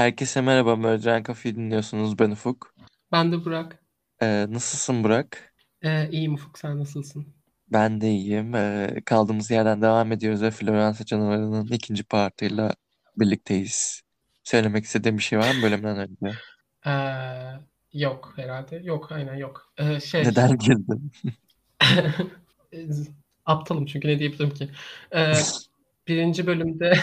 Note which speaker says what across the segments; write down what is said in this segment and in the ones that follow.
Speaker 1: Herkese merhaba, Mercan Kafe'yi dinliyorsunuz. Ben Ufuk.
Speaker 2: Ben de Burak.
Speaker 1: Ee, nasılsın Burak?
Speaker 2: Ee, iyiyim Ufuk, sen nasılsın?
Speaker 1: Ben de iyiyim. Ee, kaldığımız yerden devam ediyoruz ve Floransa Canavarı'nın ikinci partıyla birlikteyiz. Söylemek istediğim bir şey var mı bölümden önce?
Speaker 2: Ee, yok herhalde. Yok, aynen yok. Ee, şey...
Speaker 1: Neden girdin?
Speaker 2: Aptalım çünkü ne diyebilirim ki? Ee, birinci bölümde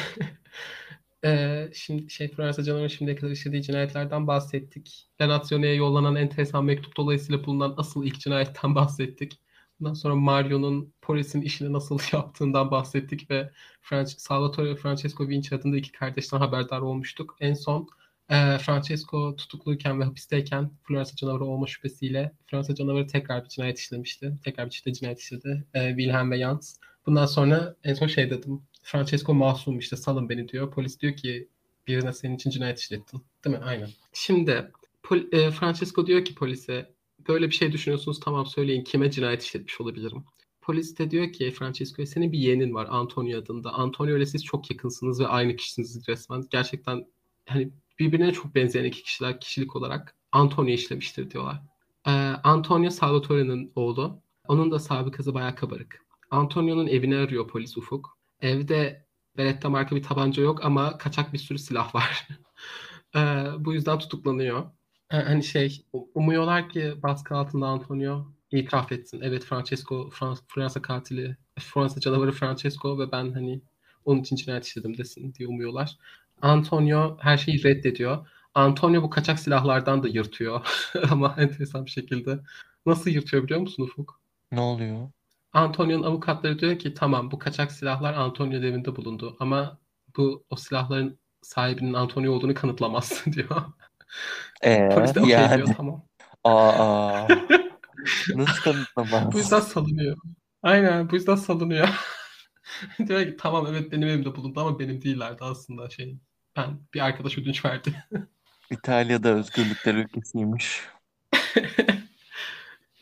Speaker 2: e, şimdi şey Fransa canavarı şimdiye kadar işlediği cinayetlerden bahsettik. Lenazione'ye yollanan enteresan mektup dolayısıyla bulunan asıl ilk cinayetten bahsettik. Ondan sonra Mario'nun polisin işini nasıl yaptığından bahsettik ve French, Salvatore Francesco Vinci adında iki kardeşten haberdar olmuştuk. En son e, Francesco tutukluyken ve hapisteyken Floransa canavarı olma şüphesiyle Fransa canavarı tekrar bir cinayet işlemişti. Tekrar bir çifte cinayet işledi. E, Wilhelm ve Jans. Bundan sonra en son şey dedim. Francesco masum işte salın beni diyor. Polis diyor ki birine senin için cinayet işlettin. Değil mi? Aynen. Şimdi e, Francesco diyor ki polise böyle bir şey düşünüyorsunuz tamam söyleyin kime cinayet işletmiş olabilirim. Polis de diyor ki Francesco'ya senin bir yeğenin var Antonio adında. Antonio ile siz çok yakınsınız ve aynı kişisiniz resmen. Gerçekten hani birbirine çok benzeyen iki kişiler kişilik olarak Antonio işlemiştir diyorlar. Ee, Antonio Salvatore'nin oğlu. Onun da sabıkası bayağı kabarık. Antonio'nun evini arıyor polis Ufuk. Evde Beretta marka bir tabanca yok ama kaçak bir sürü silah var. ee, bu yüzden tutuklanıyor. Ee, hani şey umuyorlar ki baskı altında Antonio itiraf etsin. Evet Francesco Frans Fransa katili, Fransa canavarı Francesco ve ben hani onun için cinayet işledim desin diye umuyorlar. Antonio her şeyi reddediyor. Antonio bu kaçak silahlardan da yırtıyor. Ama enteresan bir şekilde. Nasıl yırtıyor biliyor musun Ufuk?
Speaker 1: Ne oluyor?
Speaker 2: Antonio'nun avukatları diyor ki tamam bu kaçak silahlar Antonio evinde bulundu ama bu o silahların sahibinin Antonio olduğunu kanıtlamazsın diyor.
Speaker 1: Ee,
Speaker 2: Polis de okey
Speaker 1: yani.
Speaker 2: diyor tamam.
Speaker 1: Aa, nasıl kanıtlamaz?
Speaker 2: bu yüzden salınıyor. Aynen bu yüzden salınıyor. diyor ki tamam evet benim evimde bulundu ama benim değillerdi aslında şey. Ben bir arkadaş ödünç verdi.
Speaker 1: İtalya'da özgürlükler ülkesiymiş.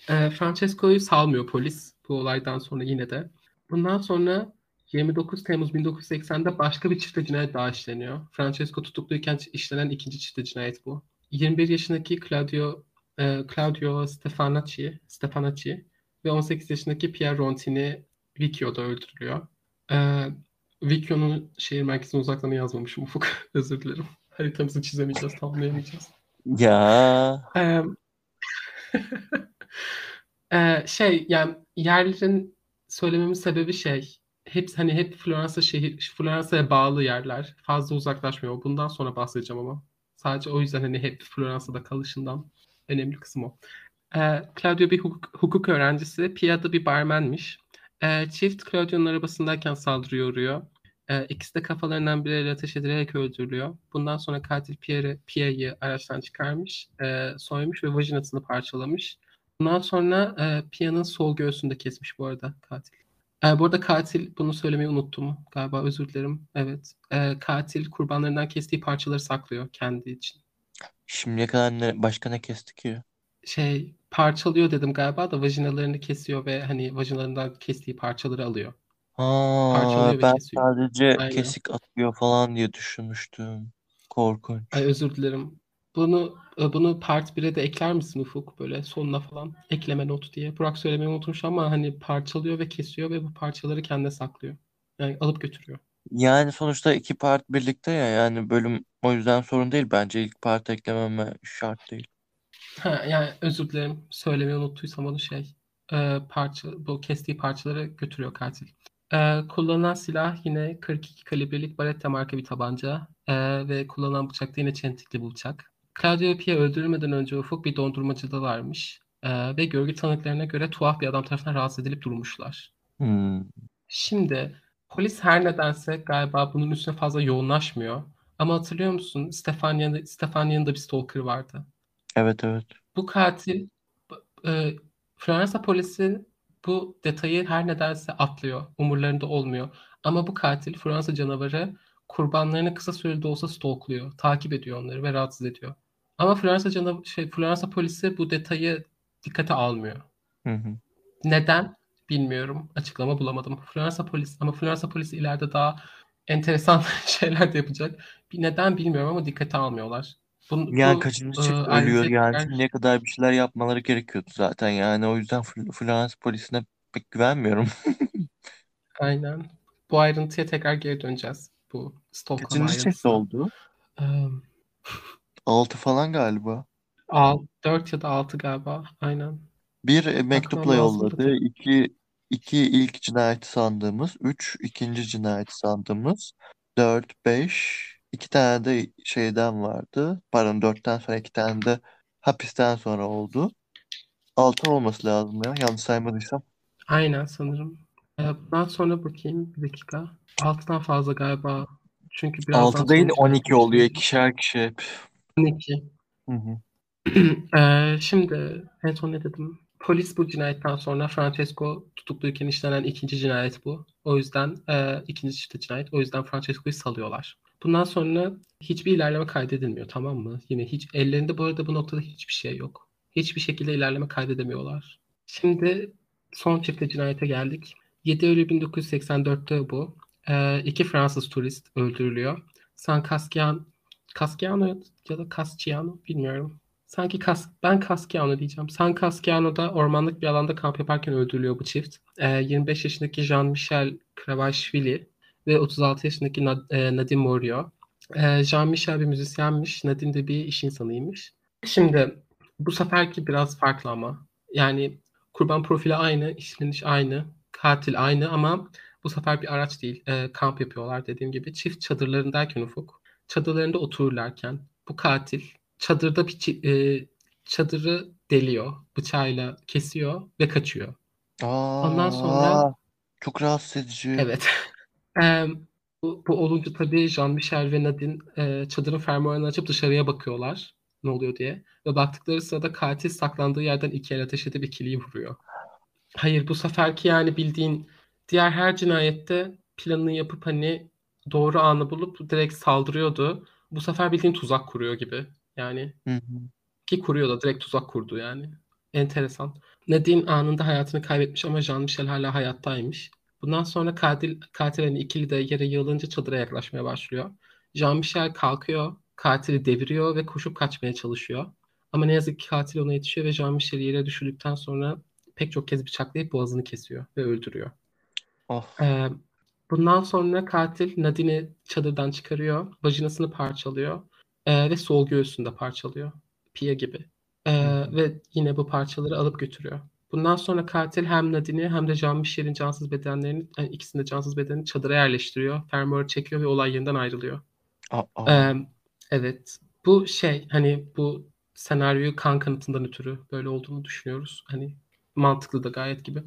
Speaker 2: e, Francesco'yu salmıyor polis bu olaydan sonra yine de. Bundan sonra 29 Temmuz 1980'de başka bir çifte cinayet daha işleniyor. Francesco tutukluyken işlenen ikinci çifte cinayet bu. 21 yaşındaki Claudio e, Claudio Stefanacci, Stefanacci ve 18 yaşındaki Pierre Rontini Vicchio'da öldürülüyor. E, Vicchio'nun şehir merkezine uzaklarına yazmamışım Ufuk. Özür dilerim. Haritamızı çizemeyeceğiz, tamamlayamayacağız.
Speaker 1: Ya.
Speaker 2: E, e, şey yani yerlerin söylememin sebebi şey hep hani hep Floransa şehir Floransa'ya bağlı yerler. Fazla uzaklaşmıyor. Bundan sonra bahsedeceğim ama. Sadece o yüzden hani hep Floransa'da kalışından önemli kısım o. E, Claudio bir hukuk, hukuk öğrencisi. Pia da bir barmenmiş. E, çift Claudio'nun arabasındayken saldırıyor uğruyor. E, ikisi de kafalarından biriyle ateş edilerek öldürülüyor. Bundan sonra katil Pierre, Pia'yı araçtan çıkarmış, e, soymuş ve vajinasını parçalamış. Bundan sonra e, Pia'nın sol göğsünde kesmiş bu arada katil. E, bu arada katil, bunu söylemeyi unuttum galiba özür dilerim. Evet, e, katil kurbanlarından kestiği parçaları saklıyor kendi için.
Speaker 1: Şimdiye kadar ne, başka ne kesti ki?
Speaker 2: Şey parçalıyor dedim galiba da vajinalarını kesiyor ve hani vajinalarından kestiği parçaları alıyor.
Speaker 1: Ha,
Speaker 2: Parçalıyor ve
Speaker 1: ben
Speaker 2: kesiyor.
Speaker 1: sadece
Speaker 2: Aynen.
Speaker 1: kesik atıyor falan diye düşünmüştüm. Korkunç.
Speaker 2: Ay özür dilerim. Bunu e, bunu part 1'e de ekler misin Ufuk böyle sonuna falan ekleme not diye. Burak söylemeyi unutmuş ama hani parçalıyor ve kesiyor ve bu parçaları kendine saklıyor. Yani alıp götürüyor.
Speaker 1: Yani sonuçta iki part birlikte ya yani bölüm o yüzden sorun değil bence ilk part eklememe şart değil.
Speaker 2: Ha, yani özür dilerim söylemeyi unuttuysam onu şey e, parça bu kestiği parçaları götürüyor katil. E, kullanılan silah yine 42 kalibrelik Barretta marka bir tabanca e, ve kullanılan bıçak da yine çentikli bıçak. Claudio Pia öldürülmeden önce Ufuk bir dondurmacıda varmış e, ve görgü tanıklarına göre tuhaf bir adam tarafından rahatsız edilip durmuşlar.
Speaker 1: Hmm.
Speaker 2: Şimdi polis her nedense galiba bunun üstüne fazla yoğunlaşmıyor. Ama hatırlıyor musun Stefania'nın Stefania'nın da bir stalker vardı.
Speaker 1: Evet evet.
Speaker 2: Bu katil e, Fransa polisi bu detayı her nedense atlıyor. Umurlarında olmuyor. Ama bu katil Fransa canavarı kurbanlarını kısa sürede olsa stalkluyor. Takip ediyor onları ve rahatsız ediyor. Ama Fransa canav şey Fransa polisi bu detayı dikkate almıyor.
Speaker 1: Hı hı.
Speaker 2: Neden? Bilmiyorum. Açıklama bulamadım. Fransa polisi ama Fransa polisi ileride daha enteresan şeyler de yapacak. Bir neden bilmiyorum ama dikkate almıyorlar. Bu,
Speaker 1: Yani
Speaker 2: bu
Speaker 1: kaçıncı
Speaker 2: e,
Speaker 1: çift ölüyor
Speaker 2: ayrıntıya
Speaker 1: yani şimdiye kadar bir şeyler yapmaları gerekiyordu zaten yani o yüzden Fl- Florence polisine pek güvenmiyorum.
Speaker 2: aynen. Bu ayrıntıya tekrar geri döneceğiz. Bu stalklama
Speaker 1: Kaçıncı çift
Speaker 2: ayrıntısına.
Speaker 1: oldu? 6 falan galiba.
Speaker 2: al, 4 ya da 6 galiba. Aynen.
Speaker 1: Bir e, mektupla
Speaker 2: da
Speaker 1: yolladı.
Speaker 2: tek.
Speaker 1: İki, iki ilk cinayeti sandığımız. Üç ikinci cinayeti sandığımız. Dört, beş. iki tane de şeyden vardı. Pardon dörtten sonra iki tane de hapisten sonra oldu. Altı olması lazım ya. Yanlış saymadıysam.
Speaker 2: Aynen sanırım. Ee, bundan sonra bakayım bir dakika. 6'dan fazla galiba. Çünkü birazdan
Speaker 1: Altı değil
Speaker 2: son cinayet
Speaker 1: 12 oluyor. ikişer kişi hep.
Speaker 2: 12.
Speaker 1: Hı hı.
Speaker 2: Ee, şimdi en son ne dedim? Polis bu cinayetten sonra Francesco tutukluyken işlenen ikinci cinayet bu. O yüzden e, ikinci çifte cinayet. O yüzden Francesco'yu salıyorlar. Bundan sonra hiçbir ilerleme kaydedilmiyor tamam mı? Yine hiç ellerinde bu arada bu noktada hiçbir şey yok. Hiçbir şekilde ilerleme kaydedemiyorlar. Şimdi son çifte cinayete geldik. 7 Eylül 1984'te bu. Ee, iki Fransız turist öldürülüyor. San Casciano, Casciano ya da Casciano bilmiyorum. Sanki Kas, ben Casciano diyeceğim. San Casciano'da ormanlık bir alanda kamp yaparken öldürülüyor bu çift. Ee, 25 yaşındaki Jean-Michel Kravaşvili ve 36 yaşındaki Nad- e, Nadine Morio. Ee, Jean-Michel bir müzisyenmiş, Nadine de bir iş insanıymış. Şimdi bu seferki biraz farklı ama. Yani kurban profili aynı, işleniş aynı, katil aynı ama bu sefer bir araç değil. Ee, kamp yapıyorlar dediğim gibi. Çift çadırlarındayken Ufuk, çadırlarında otururlarken bu katil çadırda bir e, çadırı deliyor, bıçağıyla kesiyor ve kaçıyor. Ondan sonra
Speaker 1: Aa, çok rahatsız edici.
Speaker 2: evet. Bu, bu olunca tabii Jean-Michel ve Nadine e, çadırın fermuarını açıp dışarıya bakıyorlar ne oluyor diye. Ve baktıkları sırada katil saklandığı yerden iki el ateş edip ikiliyi vuruyor. Hayır bu seferki yani bildiğin diğer her cinayette planını yapıp hani doğru anı bulup direkt saldırıyordu. Bu sefer bildiğin tuzak kuruyor gibi. Yani
Speaker 1: Hı hı.
Speaker 2: ki kuruyor da direkt tuzak kurdu yani. Enteresan. Nadine anında hayatını kaybetmiş ama Jean-Michel hala hayattaymış. Bundan sonra katil, katil hani ikili de yere yığılınca çadıra yaklaşmaya başlıyor. Jean-Michel kalkıyor, katili deviriyor ve koşup kaçmaya çalışıyor. Ama ne yazık ki katil ona yetişiyor ve Jean-Michel yere düşürdükten sonra pek çok kez bıçaklayıp boğazını kesiyor ve öldürüyor.
Speaker 1: Oh.
Speaker 2: Ee, bundan sonra katil Nadine'i çadırdan çıkarıyor, vajinasını parçalıyor ee, ve sol göğsünü de parçalıyor. Pia gibi.
Speaker 1: Hı.
Speaker 2: ve yine bu parçaları alıp götürüyor. Bundan sonra katil hem Nadine'i hem de Jean-Michel'in cansız bedenlerini, yani ikisinin de cansız bedenini çadıra yerleştiriyor. Fermuarı çekiyor ve olay yerinden ayrılıyor.
Speaker 1: Aa.
Speaker 2: Ee, evet. Bu şey hani bu senaryoyu kan kanıtından ötürü böyle olduğunu düşünüyoruz. Hani mantıklı da gayet gibi.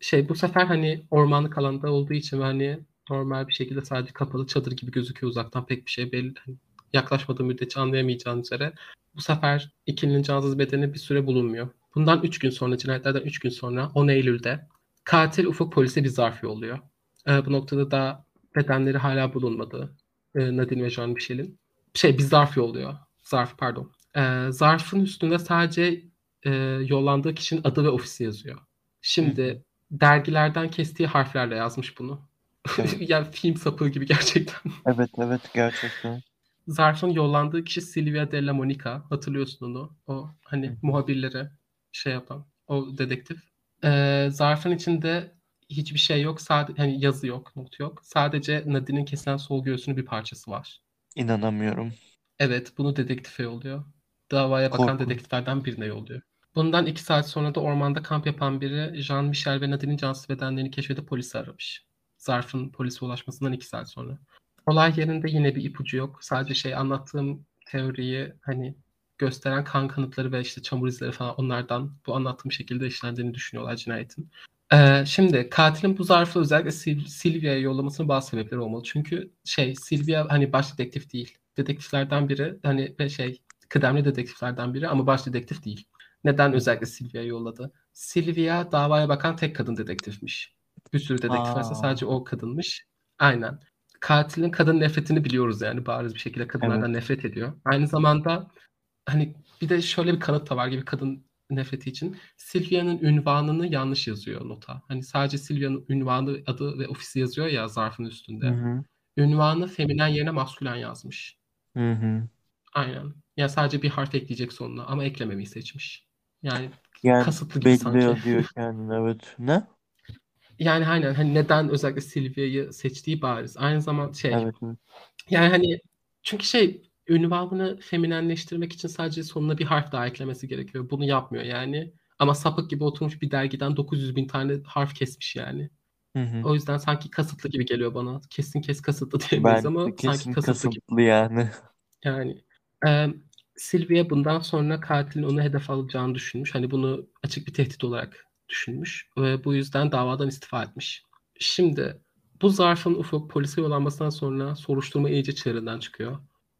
Speaker 2: Şey bu sefer hani ormanlık alanda olduğu için hani normal bir şekilde sadece kapalı çadır gibi gözüküyor uzaktan pek bir şey belli. Hani yaklaşmadığı müddetçe anlayamayacağınız üzere. Bu sefer ikilinin cansız bedeni bir süre bulunmuyor. Bundan 3 gün sonra cinayetlerden 3 gün sonra 10 Eylül'de katil Ufuk polise bir zarf yolluyor. Ee, bu noktada da bedenleri hala bulunmadı. Ee, Nadine ve Jean Michel'in. Şey bir zarf yolluyor. Zarf pardon. Ee, zarfın üstünde sadece e, yollandığı kişinin adı ve ofisi yazıyor. Şimdi dergilerden kestiği harflerle yazmış bunu.
Speaker 1: Evet.
Speaker 2: yani film sapığı gibi gerçekten.
Speaker 1: Evet evet gerçekten.
Speaker 2: Zarfın yollandığı kişi Silvia Della Monica. Hatırlıyorsun onu. O hani
Speaker 1: Hı hı.
Speaker 2: muhabirlere şey yapan. O dedektif. Ee, zarfın içinde hiçbir şey yok. Sadece hani yazı yok, not yok. Sadece Nadine'in kesilen sol göğsünün bir parçası var.
Speaker 1: İnanamıyorum.
Speaker 2: Evet, bunu dedektife yolluyor. Davaya bakan dedektiflerden birine yolluyor. Bundan iki saat sonra da ormanda kamp yapan biri Jean-Michel ve Nadine'in cansız bedenlerini keşfedip polisi aramış. Zarfın polise ulaşmasından iki saat sonra. Olay yerinde yine bir ipucu yok. Sadece şey anlattığım teoriyi hani gösteren kan kanıtları ve işte çamur izleri falan onlardan bu anlattığım şekilde işlendiğini düşünüyorlar cinayetin. Ee, şimdi katilin bu zarfı özellikle Sil- Silvia'ya yollamasının bazı sebepleri olmalı. Çünkü şey Silvia hani baş dedektif değil. Dedektiflerden biri hani ve şey kıdemli dedektiflerden biri ama baş dedektif değil. Neden özellikle Silvia'ya yolladı? Silvia davaya bakan tek kadın dedektifmiş. Bir sürü dedektif varsa sadece o kadınmış. Aynen. Katilin kadın nefretini biliyoruz yani bariz bir şekilde kadınlardan nefret ediyor. Aynı zamanda hani bir de şöyle bir kanıt da var gibi kadın nefreti için. Silvia'nın ünvanını yanlış yazıyor nota. Hani sadece Silvia'nın ünvanı, adı ve ofisi yazıyor ya zarfın üstünde.
Speaker 1: Hı hı.
Speaker 2: ünvanı feminen yerine maskülen yazmış.
Speaker 1: Hı hı.
Speaker 2: Aynen. Ya sadece bir harf ekleyecek sonuna ama eklememeyi seçmiş. Yani
Speaker 1: Yani
Speaker 2: kasıtlı gibi sanki.
Speaker 1: yazıyor kendine evet. Ne?
Speaker 2: Yani aynen hani neden özellikle Silvia'yı seçtiği bariz. Aynı zaman şey
Speaker 1: Evet. evet.
Speaker 2: yani hani çünkü şey ünvanını feminenleştirmek için sadece sonuna bir harf daha eklemesi gerekiyor. Bunu yapmıyor yani. Ama sapık gibi oturmuş bir dergiden 900 bin tane harf kesmiş yani.
Speaker 1: Hı hı.
Speaker 2: O yüzden sanki kasıtlı gibi geliyor bana. Kesin kes kasıtlı diyemeyiz
Speaker 1: Bence
Speaker 2: ama
Speaker 1: de
Speaker 2: sanki
Speaker 1: kesin
Speaker 2: kasıtlı gibi.
Speaker 1: kasıtlı yani.
Speaker 2: Yani Sylvia bundan sonra katilin onu hedef alacağını düşünmüş. Hani bunu açık bir tehdit olarak düşünmüş. Ve bu yüzden davadan istifa etmiş. Şimdi bu zarfın ufuk polise yollanmasından sonra soruşturma iyice çığırından çıkıyor.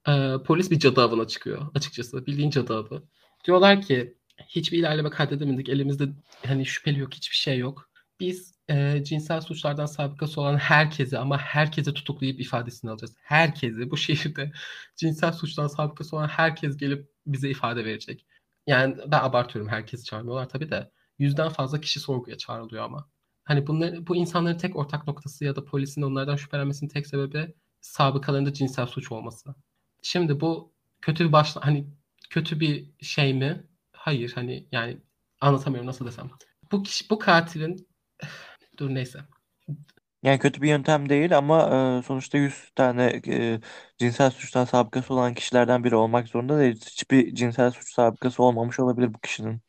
Speaker 2: E, polis bir cadı avına çıkıyor açıkçası. Bildiğin cadı avı. Diyorlar ki hiçbir ilerleme kaydedemedik. Elimizde hani şüpheli yok, hiçbir şey yok. Biz e, cinsel suçlardan sabıkası olan herkesi ama herkese tutuklayıp ifadesini alacağız. Herkesi bu şehirde cinsel suçtan sabıkası olan herkes gelip bize ifade verecek. Yani ben abartıyorum herkesi çağırmıyorlar tabii de yüzden fazla kişi sorguya çağrılıyor ama. Hani bunlar, bu insanların tek ortak noktası ya da polisin onlardan şüphelenmesinin tek sebebi sabıkalarında cinsel suç olması. Şimdi bu kötü bir başla hani kötü bir şey mi? Hayır hani yani anlatamıyorum nasıl desem. Bu kişi bu katilin dur neyse.
Speaker 1: Yani kötü bir yöntem değil ama e, sonuçta 100 tane e, cinsel suçtan sabıkası olan kişilerden biri olmak zorunda değil. Hiçbir cinsel suç sabıkası olmamış olabilir bu kişinin.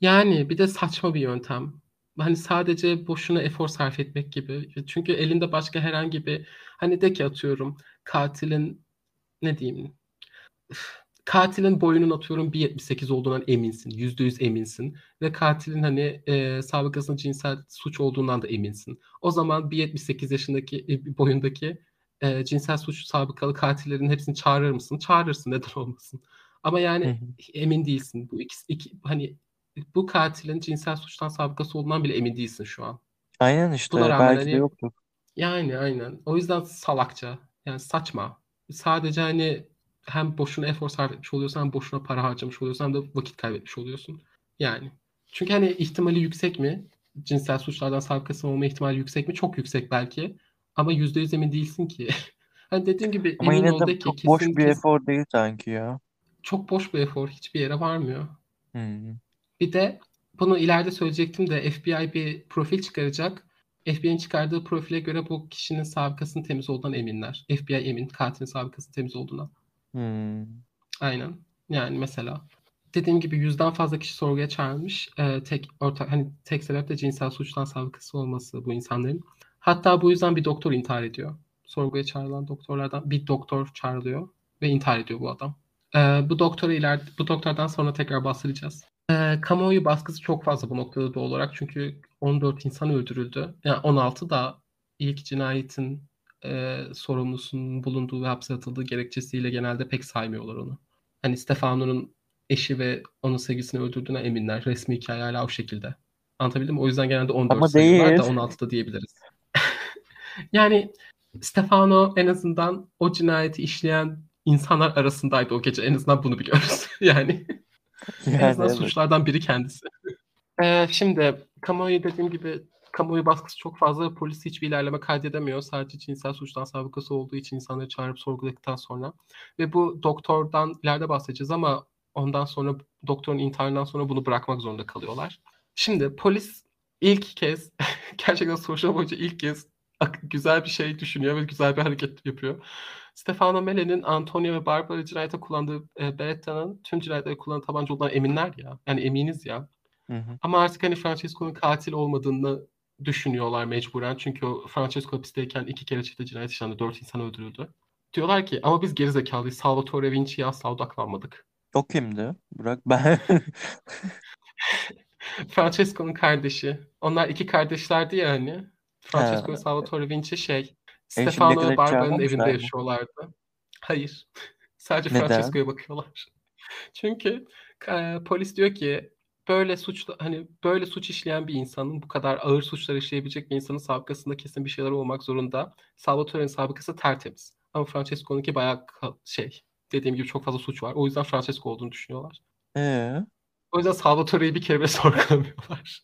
Speaker 2: Yani bir de saçma bir yöntem. Hani sadece boşuna efor sarf etmek gibi. Çünkü elinde başka herhangi bir hani de ki atıyorum katilin ne diyeyim katilin boyunun atıyorum 1.78 olduğundan eminsin. %100 eminsin. Ve katilin hani e, sabıkasının cinsel suç olduğundan da eminsin. O zaman 1.78 yaşındaki e, boyundaki e, cinsel suç sabıkalı katillerin hepsini çağırır mısın? Çağırırsın neden olmasın. Ama yani emin değilsin. Bu ikisi iki, hani bu katilin cinsel suçtan sabıkası olduğundan bile emin değilsin şu an.
Speaker 1: Aynen işte
Speaker 2: Buna rağmen
Speaker 1: belki de
Speaker 2: hani
Speaker 1: yoktur.
Speaker 2: yani aynen. O yüzden salakça. Yani saçma. Sadece hani hem boşuna efor sarf etmiş oluyorsun hem boşuna para harcamış oluyorsun hem de vakit kaybetmiş oluyorsun. Yani. Çünkü hani ihtimali yüksek mi? Cinsel suçlardan sabıkası olma ihtimali yüksek mi? Çok yüksek belki. Ama yüzde yüz emin değilsin ki. hani dediğim gibi
Speaker 1: Ama
Speaker 2: emin
Speaker 1: yine
Speaker 2: ol
Speaker 1: de
Speaker 2: ki
Speaker 1: çok boş bir efor değil sanki ya.
Speaker 2: çok boş bir efor. Hiçbir yere varmıyor.
Speaker 1: Hmm.
Speaker 2: Bir de bunu ileride söyleyecektim de FBI bir profil çıkaracak. FBI'nin çıkardığı profile göre bu kişinin sabıkasının temiz olduğundan eminler. FBI emin katilin sabıkasının temiz olduğuna.
Speaker 1: Hmm.
Speaker 2: Aynen. Yani mesela dediğim gibi yüzden fazla kişi sorguya çağrılmış. Ee, tek ortak hani tek sebep de cinsel suçtan sabıkası olması bu insanların. Hatta bu yüzden bir doktor intihar ediyor. Sorguya çağrılan doktorlardan bir doktor çağrılıyor ve intihar ediyor bu adam. Ee, bu doktora ileride bu doktordan sonra tekrar bahsedeceğiz. Ee, kamuoyu baskısı çok fazla bu noktada doğal olarak çünkü 14 insan öldürüldü. Yani 16 da ilk cinayetin e, sorumlusunun bulunduğu ve hapse atıldığı gerekçesiyle genelde pek saymıyorlar onu. Hani Stefano'nun eşi ve onun sevgisini öldürdüğüne eminler. Resmi hikaye hala o şekilde. Anlatabildim mi? O yüzden genelde 14
Speaker 1: Ama
Speaker 2: sayıyorlar
Speaker 1: değil.
Speaker 2: da 16 da diyebiliriz. yani Stefano en azından o cinayeti işleyen insanlar arasındaydı o gece. En azından bunu biliyoruz. yani en
Speaker 1: Yani
Speaker 2: azından
Speaker 1: evet.
Speaker 2: suçlardan biri kendisi. Ee, şimdi kamuoyu dediğim gibi kamuoyu baskısı çok fazla. Polis hiçbir ilerleme kaydedemiyor. Sadece cinsel suçtan sabıkası olduğu için insanları çağırıp sorguladıktan sonra. Ve bu doktordan ileride bahsedeceğiz ama ondan sonra doktorun intiharından sonra bunu bırakmak zorunda kalıyorlar. Şimdi polis ilk kez gerçekten soruşturma boyunca ilk kez güzel bir şey düşünüyor ve güzel bir hareket yapıyor. Stefano Mele'nin Antonio ve Barbara cinayete kullandığı e, Beretta'nın tüm cinayetlere kullandığı tabanca olduğundan eminler ya. Yani eminiz ya.
Speaker 1: Hı hı.
Speaker 2: Ama artık hani Francesco'nun katil olmadığını düşünüyorlar mecburen. Çünkü o Francesco hapisteyken iki kere çifte cinayet işlendi. Dört insan öldürüldü. Diyorlar ki ama biz gerizekalıyız. Salvatore Vinci'ye asla odaklanmadık.
Speaker 1: O kimdi? Burak ben.
Speaker 2: Francesco'nun kardeşi. Onlar iki kardeşlerdi ya hani. Francesco
Speaker 1: Ha.
Speaker 2: ve Salvatore Vinci şey.
Speaker 1: E
Speaker 2: Stefano Barbara'nın evinde
Speaker 1: mı?
Speaker 2: yaşıyorlardı. Hayır. Sadece? Francesco'ya bakıyorlar. Çünkü e, polis diyor ki böyle suçlu hani böyle suç işleyen bir insanın bu kadar ağır suçlar işleyebilecek bir insanın sabıkasında kesin bir şeyler olmak zorunda. Salvatore'nin sabıkası tertemiz. Ama Francesco'nunki bayağı şey dediğim gibi çok fazla suç var. O yüzden Francesco olduğunu düşünüyorlar.
Speaker 1: Ee?
Speaker 2: O yüzden Salvatore'yi bir kere bile sorgulamıyorlar.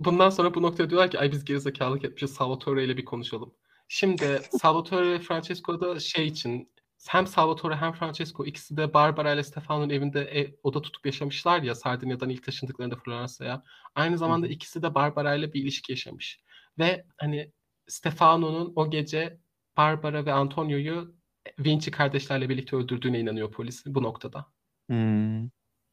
Speaker 2: Bundan sonra bu noktaya diyorlar ki ay biz gerizekalılık etmişiz Salvatore ile bir konuşalım. Şimdi Salvatore ve Francesco da şey için hem Salvatore hem Francesco ikisi de Barbara ile Stefano'nun evinde ev, oda tutup yaşamışlar ya Sardinya'dan ilk taşındıklarında Floransa'ya. Aynı zamanda
Speaker 1: Hı
Speaker 2: ikisi de Barbara ile bir ilişki yaşamış. Ve hani Stefano'nun o gece Barbara ve Antonio'yu Vinci kardeşlerle birlikte öldürdüğüne inanıyor polis bu noktada.
Speaker 1: Hmm,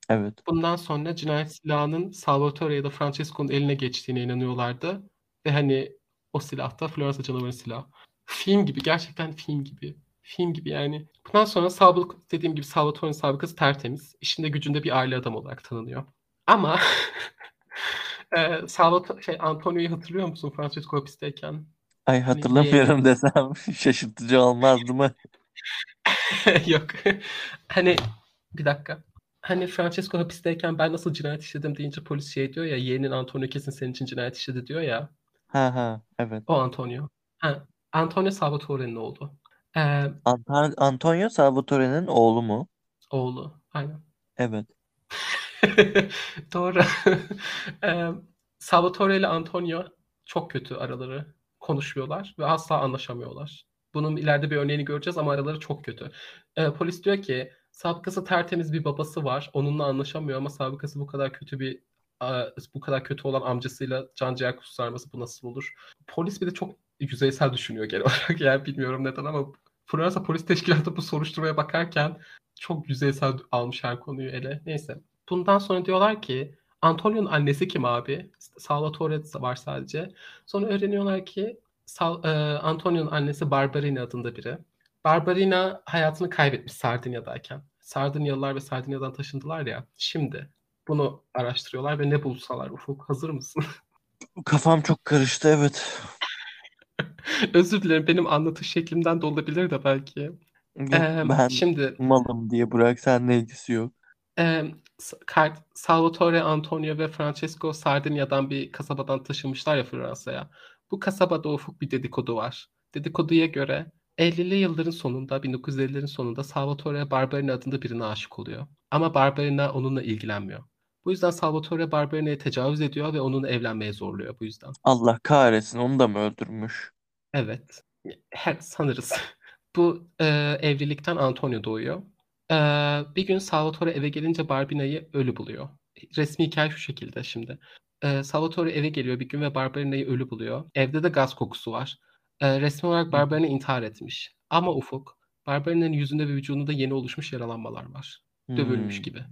Speaker 1: evet.
Speaker 2: Bundan sonra cinayet silahının Salvatore ya da Francesco'nun eline geçtiğine inanıyorlardı. Ve hani o silah da Floransa canavarı silahı. Film gibi gerçekten film gibi. Film gibi yani. Bundan sonra sabık, dediğim gibi Salvatore'nin sabıkası tertemiz. İşinde gücünde bir aile adam olarak tanınıyor. Ama e, Salvatore, şey, Antonio'yu hatırlıyor musun Francesco hapisteyken?
Speaker 1: Ay
Speaker 2: Hani
Speaker 1: hatırlamıyorum
Speaker 2: yeğeni.
Speaker 1: desem şaşırtıcı olmazdı mı?
Speaker 2: Yok. Hani bir dakika. Hani Francesco hapisteyken ben nasıl cinayet işledim deyince polis şey diyor ya yeğenin Antonio kesin senin için cinayet işledi diyor ya.
Speaker 1: Ha ha evet.
Speaker 2: O Antonio. Ha, Antonio Salvatore'nin oğlu. Ee,
Speaker 1: Ant- Antonio Salvatore'nin oğlu mu?
Speaker 2: oğlu. Aynen.
Speaker 1: Evet.
Speaker 2: Doğru. Ee, Salvatore ile Antonio çok kötü araları. Konuşmuyorlar ve asla anlaşamıyorlar. Bunun ileride bir örneğini göreceğiz ama araları çok kötü. Ee, polis diyor ki sabıkası tertemiz bir babası var. Onunla anlaşamıyor ama sabıkası bu kadar kötü bir bu kadar kötü olan amcasıyla can ciğer kusarması bu nasıl olur? Polis bir de çok yüzeysel düşünüyor genel olarak. Yani bilmiyorum neden ama Fransa Polis Teşkilatı bu soruşturmaya bakarken çok yüzeysel almış her konuyu ele. Neyse. Bundan sonra diyorlar ki Antonio'nun annesi kim abi? Salvatore var sadece. Sonra öğreniyorlar ki Sal, e, Antonio'nun annesi Barbarina adında biri. Barbarina hayatını kaybetmiş Sardinya'dayken. Sardinyalılar ve Sardinya'dan taşındılar ya. Şimdi bunu araştırıyorlar ve ne bulsalar Ufuk hazır mısın?
Speaker 1: Kafam çok karıştı evet.
Speaker 2: Özür dilerim benim anlatış şeklimden de olabilir de belki.
Speaker 1: Yok,
Speaker 2: Ee,
Speaker 1: ben
Speaker 2: şimdi
Speaker 1: malım diye bırak seninle ilgisi yok.
Speaker 2: e, Salvatore, Antonio ve Francesco Sardinya'dan bir kasabadan taşınmışlar ya Fransa'ya. Bu kasabada ufuk bir dedikodu var. Dedikoduya göre 50'li yılların sonunda, 1950'lerin sonunda Salvatore Barbarina adında birine aşık oluyor. Ama Barbarina onunla ilgilenmiyor. Bu yüzden Salvatore Barbarina'ya tecavüz ediyor ve onunla evlenmeye zorluyor bu yüzden.
Speaker 1: Allah kahretsin onu da mı öldürmüş?
Speaker 2: Evet. Her, sanırız. bu e, evlilikten Antonio doğuyor. E, bir gün Salvatore eve gelince Barbina'yı ölü buluyor. Resmi hikaye şu şekilde şimdi. E, Salvatore eve geliyor bir gün ve Barbarina'yı ölü buluyor. Evde de gaz kokusu var. E, resmi olarak Barbarina intihar etmiş. Ama Ufuk, Barbarina'nın yüzünde ve vücudunda yeni oluşmuş yaralanmalar var. Dövülmüş
Speaker 1: Hmm.
Speaker 2: gibi.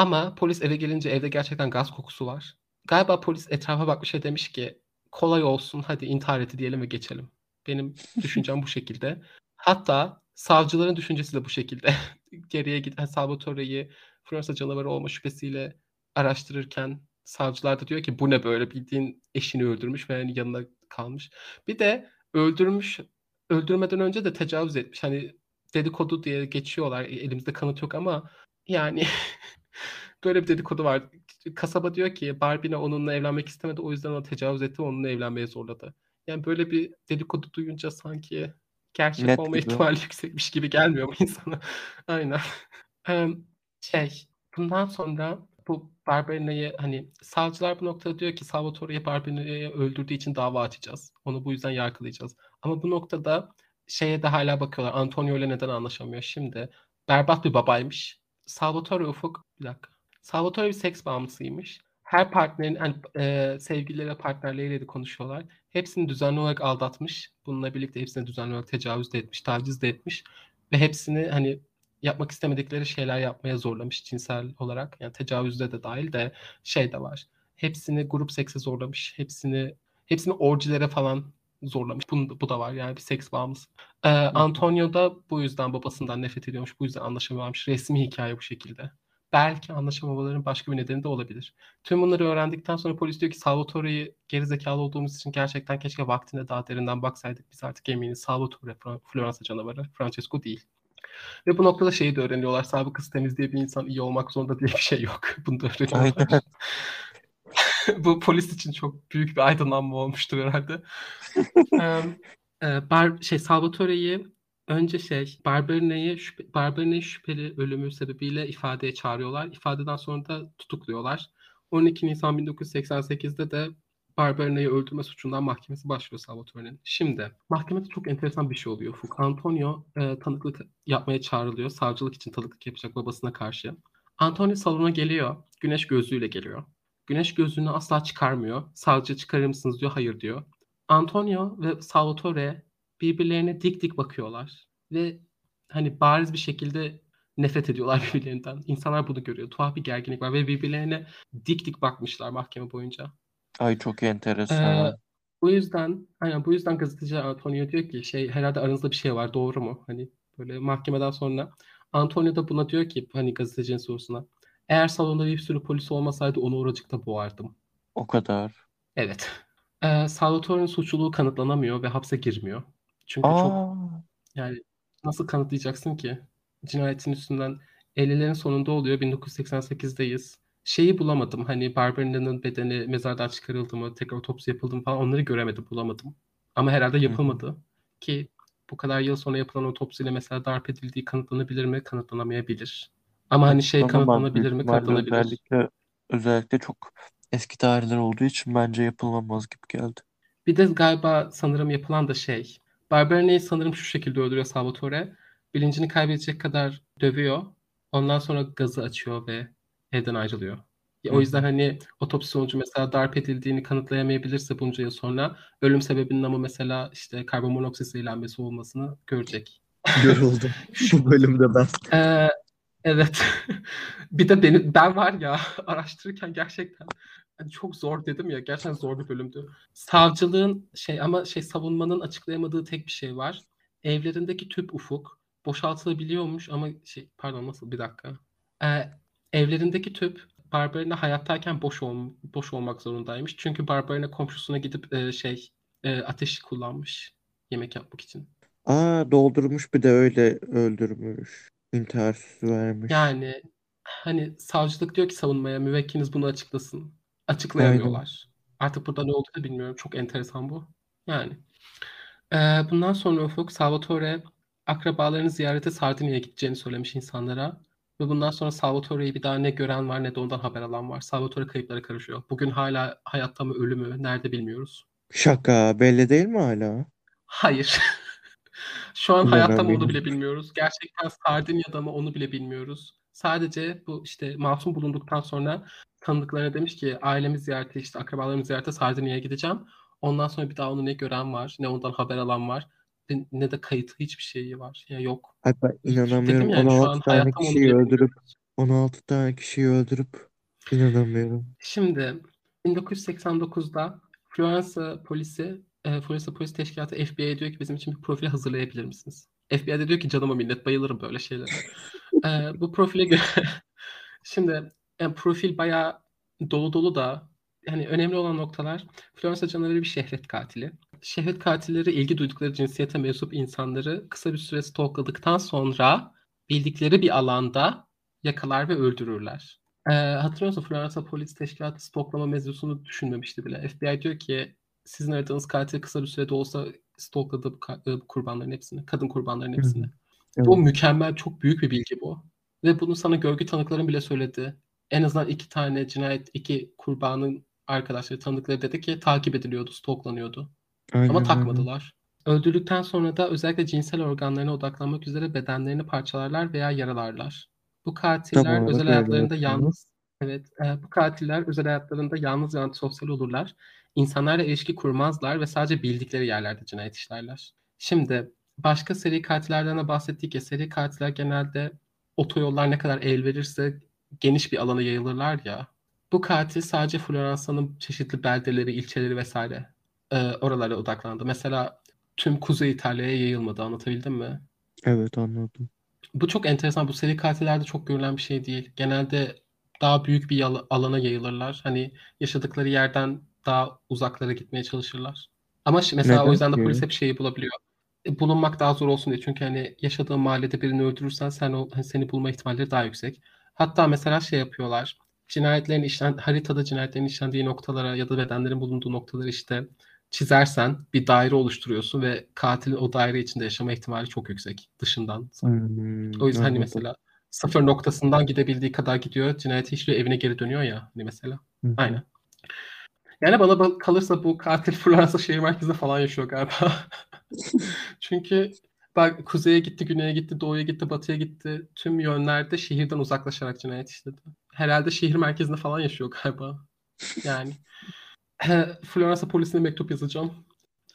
Speaker 2: Ama polis eve gelince evde gerçekten gaz kokusu var. Galiba polis etrafa bakmış ve demiş ki kolay olsun hadi intihar etti diyelim ve geçelim. Benim düşüncem bu şekilde. Hatta savcıların düşüncesi de bu şekilde. Geriye giden Salvatore'yi Fransa canavarı olma şüphesiyle araştırırken savcılar da diyor ki bu ne böyle bildiğin eşini öldürmüş ve yani yanına kalmış. Bir de öldürmüş öldürmeden önce de tecavüz etmiş. Hani dedikodu diye geçiyorlar. Elimizde kanıt yok ama yani böyle bir dedikodu var. Kasaba diyor ki Barbina onunla evlenmek istemedi o yüzden ona tecavüz etti onunla evlenmeye zorladı. Yani böyle bir dedikodu duyunca sanki gerçek
Speaker 1: Net
Speaker 2: olma
Speaker 1: gibi.
Speaker 2: ihtimali yüksekmiş gibi gelmiyor mu insana? Aynen. şey, bundan sonra bu Barbarina'yı hani savcılar bu noktada diyor ki Salvatore'yi Barbarina'yı öldürdüğü için dava açacağız. Onu bu yüzden yargılayacağız. Ama bu noktada şeye de hala bakıyorlar. Antonio ile neden anlaşamıyor? Şimdi berbat bir babaymış. Salvatore Ufuk bir dakika. Salvatore bir seks bağımlısıymış. Her partnerin hani, e, sevgilileri partnerleriyle de konuşuyorlar. Hepsini düzenli olarak aldatmış. Bununla birlikte hepsine düzenli olarak tecavüz de etmiş, taciz de etmiş. Ve hepsini hani yapmak istemedikleri şeyler yapmaya zorlamış cinsel olarak. Yani tecavüzde de dahil de şey de var. Hepsini grup sekse zorlamış. Hepsini hepsini orcilere falan zorlamış. Bu, bu da var yani bir seks bağımlısı. Ee, Antonio da bu yüzden babasından nefret ediyormuş. Bu yüzden anlaşamıyormuş. Resmi hikaye bu şekilde. Belki anlaşamamaların başka bir nedeni de olabilir. Tüm bunları öğrendikten sonra polis diyor ki Salvatore'yi gerizekalı olduğumuz için gerçekten keşke vaktinde daha derinden baksaydık. Biz artık eminiz Salvatore Floransa canavarı. Francesco değil. Ve bu noktada şeyi de öğreniyorlar. Sabıkası temiz diye bir insan iyi olmak zorunda diye bir şey yok. Bunu da öğreniyorlar. bu polis için çok büyük bir aydınlanma olmuştur herhalde. ee, bar, şey Salvatore'yi önce şey Barbarina'yı şüphe, Barbarina'yı şüpheli ölümü sebebiyle ifadeye çağırıyorlar. İfadeden sonra da tutukluyorlar. 12 Nisan 1988'de de Barbarina'yı öldürme suçundan mahkemesi başlıyor Salvatore'nin. Şimdi mahkemede çok enteresan bir şey oluyor. Ufuk Antonio e, tanıklık yapmaya çağrılıyor. Savcılık için tanıklık yapacak babasına karşı. Antonio salona geliyor. Güneş gözlüğüyle geliyor. Güneş gözlüğünü asla çıkarmıyor. Savcı çıkarır mısınız diyor. Hayır diyor. Antonio ve Salvatore birbirlerine dik dik bakıyorlar. Ve hani bariz bir şekilde nefret ediyorlar birbirlerinden. İnsanlar bunu görüyor. Tuhaf bir gerginlik var ve birbirlerine dik dik bakmışlar mahkeme boyunca.
Speaker 1: Ay çok
Speaker 2: Ee,
Speaker 1: enteresan.
Speaker 2: bu yüzden aynen bu yüzden gazeteci Antonio diyor ki şey herhalde aranızda bir şey var doğru mu? Hani böyle mahkemeden sonra Antonio da buna diyor ki hani gazetecinin sorusuna eğer salonda bir sürü polis olmasaydı onu oracıkta boğardım.
Speaker 1: O kadar.
Speaker 2: Evet. Ee, Salvatore'nin suçluluğu kanıtlanamıyor ve hapse girmiyor. Çünkü çok
Speaker 1: Aa,
Speaker 2: yani nasıl kanıtlayacaksın ki? Cinayetin üstünden 50'lerin sonunda oluyor. 1988'deyiz. Şeyi bulamadım. Hani Barbarina'nın bedeni mezardan çıkarıldı mı, tekrar otopsi yapıldı mı falan onları göremedim, bulamadım. Ama herhalde
Speaker 1: hı hı.
Speaker 2: yapılmadı. Ki bu kadar yıl sonra yapılan otopsiyle mesela darp edildiği kanıtlanabilir mi? Kanıtlanamayabilir. Ama hani şey
Speaker 1: Açıklanamaz büyük
Speaker 2: kanıtlanabilir mi?
Speaker 1: ihtimalle
Speaker 2: Kanıtlanabilir.
Speaker 1: özellikle özellikle çok eski tarihler olduğu için bence yapılmamaz gibi geldi.
Speaker 2: Bir de galiba sanırım yapılan da şey. Barbarina'yı sanırım şu şekilde öldürüyor Salvatore. Bilincini kaybedecek kadar dövüyor. Ondan sonra gazı açıyor ve evden ayrılıyor. Ya,
Speaker 1: Hı
Speaker 2: O yüzden
Speaker 1: hı.
Speaker 2: hani otopsi sonucu mesela darp edildiğini kanıtlayamayabilirse bunca yıl sonra ölüm sebebinin ama mesela işte karbon monoksit zehirlenmesi olmasını görecek.
Speaker 1: Yoruldum. Bu bölümde ben.
Speaker 2: Ee, evet. bir de beni ben var ya araştırırken gerçekten hani çok zor dedim ya gerçekten zor bir bölümdü. Savcılığın şey ama şey savunmanın açıklayamadığı tek bir şey var. Evlerindeki tüp ufuk boşaltılabiliyormuş ama şey pardon nasıl bir dakika. Ee, evlerindeki tüp Barbarina hayattayken boş ol, boş olmak zorundaymış. Çünkü Barbarina komşusuna gidip e, şey e, ateş kullanmış yemek yapmak için.
Speaker 1: Aa doldurmuş bir de öyle öldürmüş. İntihar süsü vermiş.
Speaker 2: Yani hani savcılık diyor ki savunmaya müvekkiliniz bunu açıklasın. Açıklayamıyorlar. Artık burada ne olduğunu bilmiyorum. Çok enteresan bu. Yani. Ee, bundan sonra Ufuk Salvatore akrabalarını ziyarete Sardinya'ya gideceğini söylemiş insanlara. Ve bundan sonra Salvatore'yi bir daha ne gören var ne de ondan haber alan var. Salvatore kayıplara karışıyor. Bugün hala hayatta mı ölü mü nerede bilmiyoruz.
Speaker 1: Şaka belli değil mi hala?
Speaker 2: Hayır. Şu an hayatta mı onu bile bilmiyoruz. Gerçekten Sardinya'da mı onu bile bilmiyoruz. Sadece bu işte masum bulunduktan sonra tanıdıklarına demiş ki ailemi ziyarete işte akrabalarımı ziyarete Sardinya'ya gideceğim. Ondan sonra bir daha onu ne gören var ne ondan haber alan var ne- de kayıt hiçbir şeyi var. Ya yok. Hiçbir şey-
Speaker 1: inanamıyorum.
Speaker 2: Dedim yani şu
Speaker 1: 16
Speaker 2: an
Speaker 1: tane kişiyi öldürüp
Speaker 2: bilmiyoruz.
Speaker 1: 16 tane kişiyi öldürüp inanamıyorum.
Speaker 2: Şimdi 1989'da Floransa polisi, e, Floransa Polis Teşkilatı FBI'ye diyor ki bizim için bir profil hazırlayabilir misiniz? FBI de diyor ki canıma minnet bayılırım böyle şeylere. E, bu profile göre şimdi yani profil bayağı dolu dolu da yani önemli olan noktalar Floransa canavarı bir şehvet katili. Şehvet katilleri ilgi duydukları cinsiyete mensup insanları kısa bir süre stalkladıktan sonra bildikleri bir alanda yakalar ve öldürürler. Ee, hatırlıyor musun Floransa Polis Teşkilatı stoklama mevzusunu düşünmemişti bile. FBI diyor ki sizin aradığınız katil kısa bir sürede olsa stokladı bu, e, kurbanların hepsini, kadın kurbanların hepsini.
Speaker 1: hı.
Speaker 2: Bu
Speaker 1: Evet.
Speaker 2: mükemmel, çok büyük bir bilgi bu. Ve bunu sana görgü tanıkların bile söyledi. En azından iki tane cinayet, iki kurbanın arkadaşları, tanıkları dedi ki takip ediliyordu, stoklanıyordu. Ama
Speaker 1: Aynen öyle.
Speaker 2: takmadılar. Öldürdükten sonra da özellikle cinsel organlarına odaklanmak üzere bedenlerini parçalarlar veya yaralarlar. Bu katiller
Speaker 1: olarak
Speaker 2: özel hayatlarında yalnız, evet, e, bu katiller özel hayatlarında yalnız ve antisosyal olurlar. İnsanlarla ilişki kurmazlar ve sadece bildikleri yerlerde cinayet işlerler. Şimdi başka seri katillerden de bahsettik ya, seri katiller genelde otoyollar ne kadar el verirse geniş bir alana yayılırlar ya. Bu katil sadece Floransa'nın çeşitli beldeleri, ilçeleri vesaire e, oralara odaklandı. Mesela tüm Kuzey İtalya'ya yayılmadı. Anlatabildim mi?
Speaker 1: Evet anladım.
Speaker 2: Bu çok enteresan. Bu seri katillerde çok görülen bir şey değil. Genelde daha büyük bir alana yayılırlar. Hani yaşadıkları yerden daha uzaklara gitmeye çalışırlar. Ama mesela o
Speaker 1: Neden
Speaker 2: yüzden de polis hep şeyi bulabiliyor. E, bulunmak daha zor olsun diye. Çünkü hani yaşadığın mahallede birini öldürürsen sen o hani seni bulma ihtimalleri daha yüksek. Hatta mesela şey yapıyorlar. Cinayetlerin işlen haritada cinayetlerin işlendiği noktalara ya da bedenlerin bulunduğu noktaları işte çizersen bir daire oluşturuyorsun ve katilin o daire içinde yaşama ihtimali çok yüksek dışından.
Speaker 1: Hmm,
Speaker 2: O yüzden hani mesela sıfır noktasından gidebildiği kadar gidiyor, cinayeti işliyor, evine geri dönüyor ya hani mesela.
Speaker 1: Hı.
Speaker 2: Aynen. Yani bana kalırsa bu katil Floransa şehir merkezinde falan yaşıyor galiba. Çünkü bak kuzeye gitti, güneye gitti, doğuya gitti, batıya gitti. Tüm yönlerde şehirden uzaklaşarak cinayet işledi. Herhalde şehir merkezinde falan yaşıyor galiba. Yani Floransa polisine mektup yazacağım.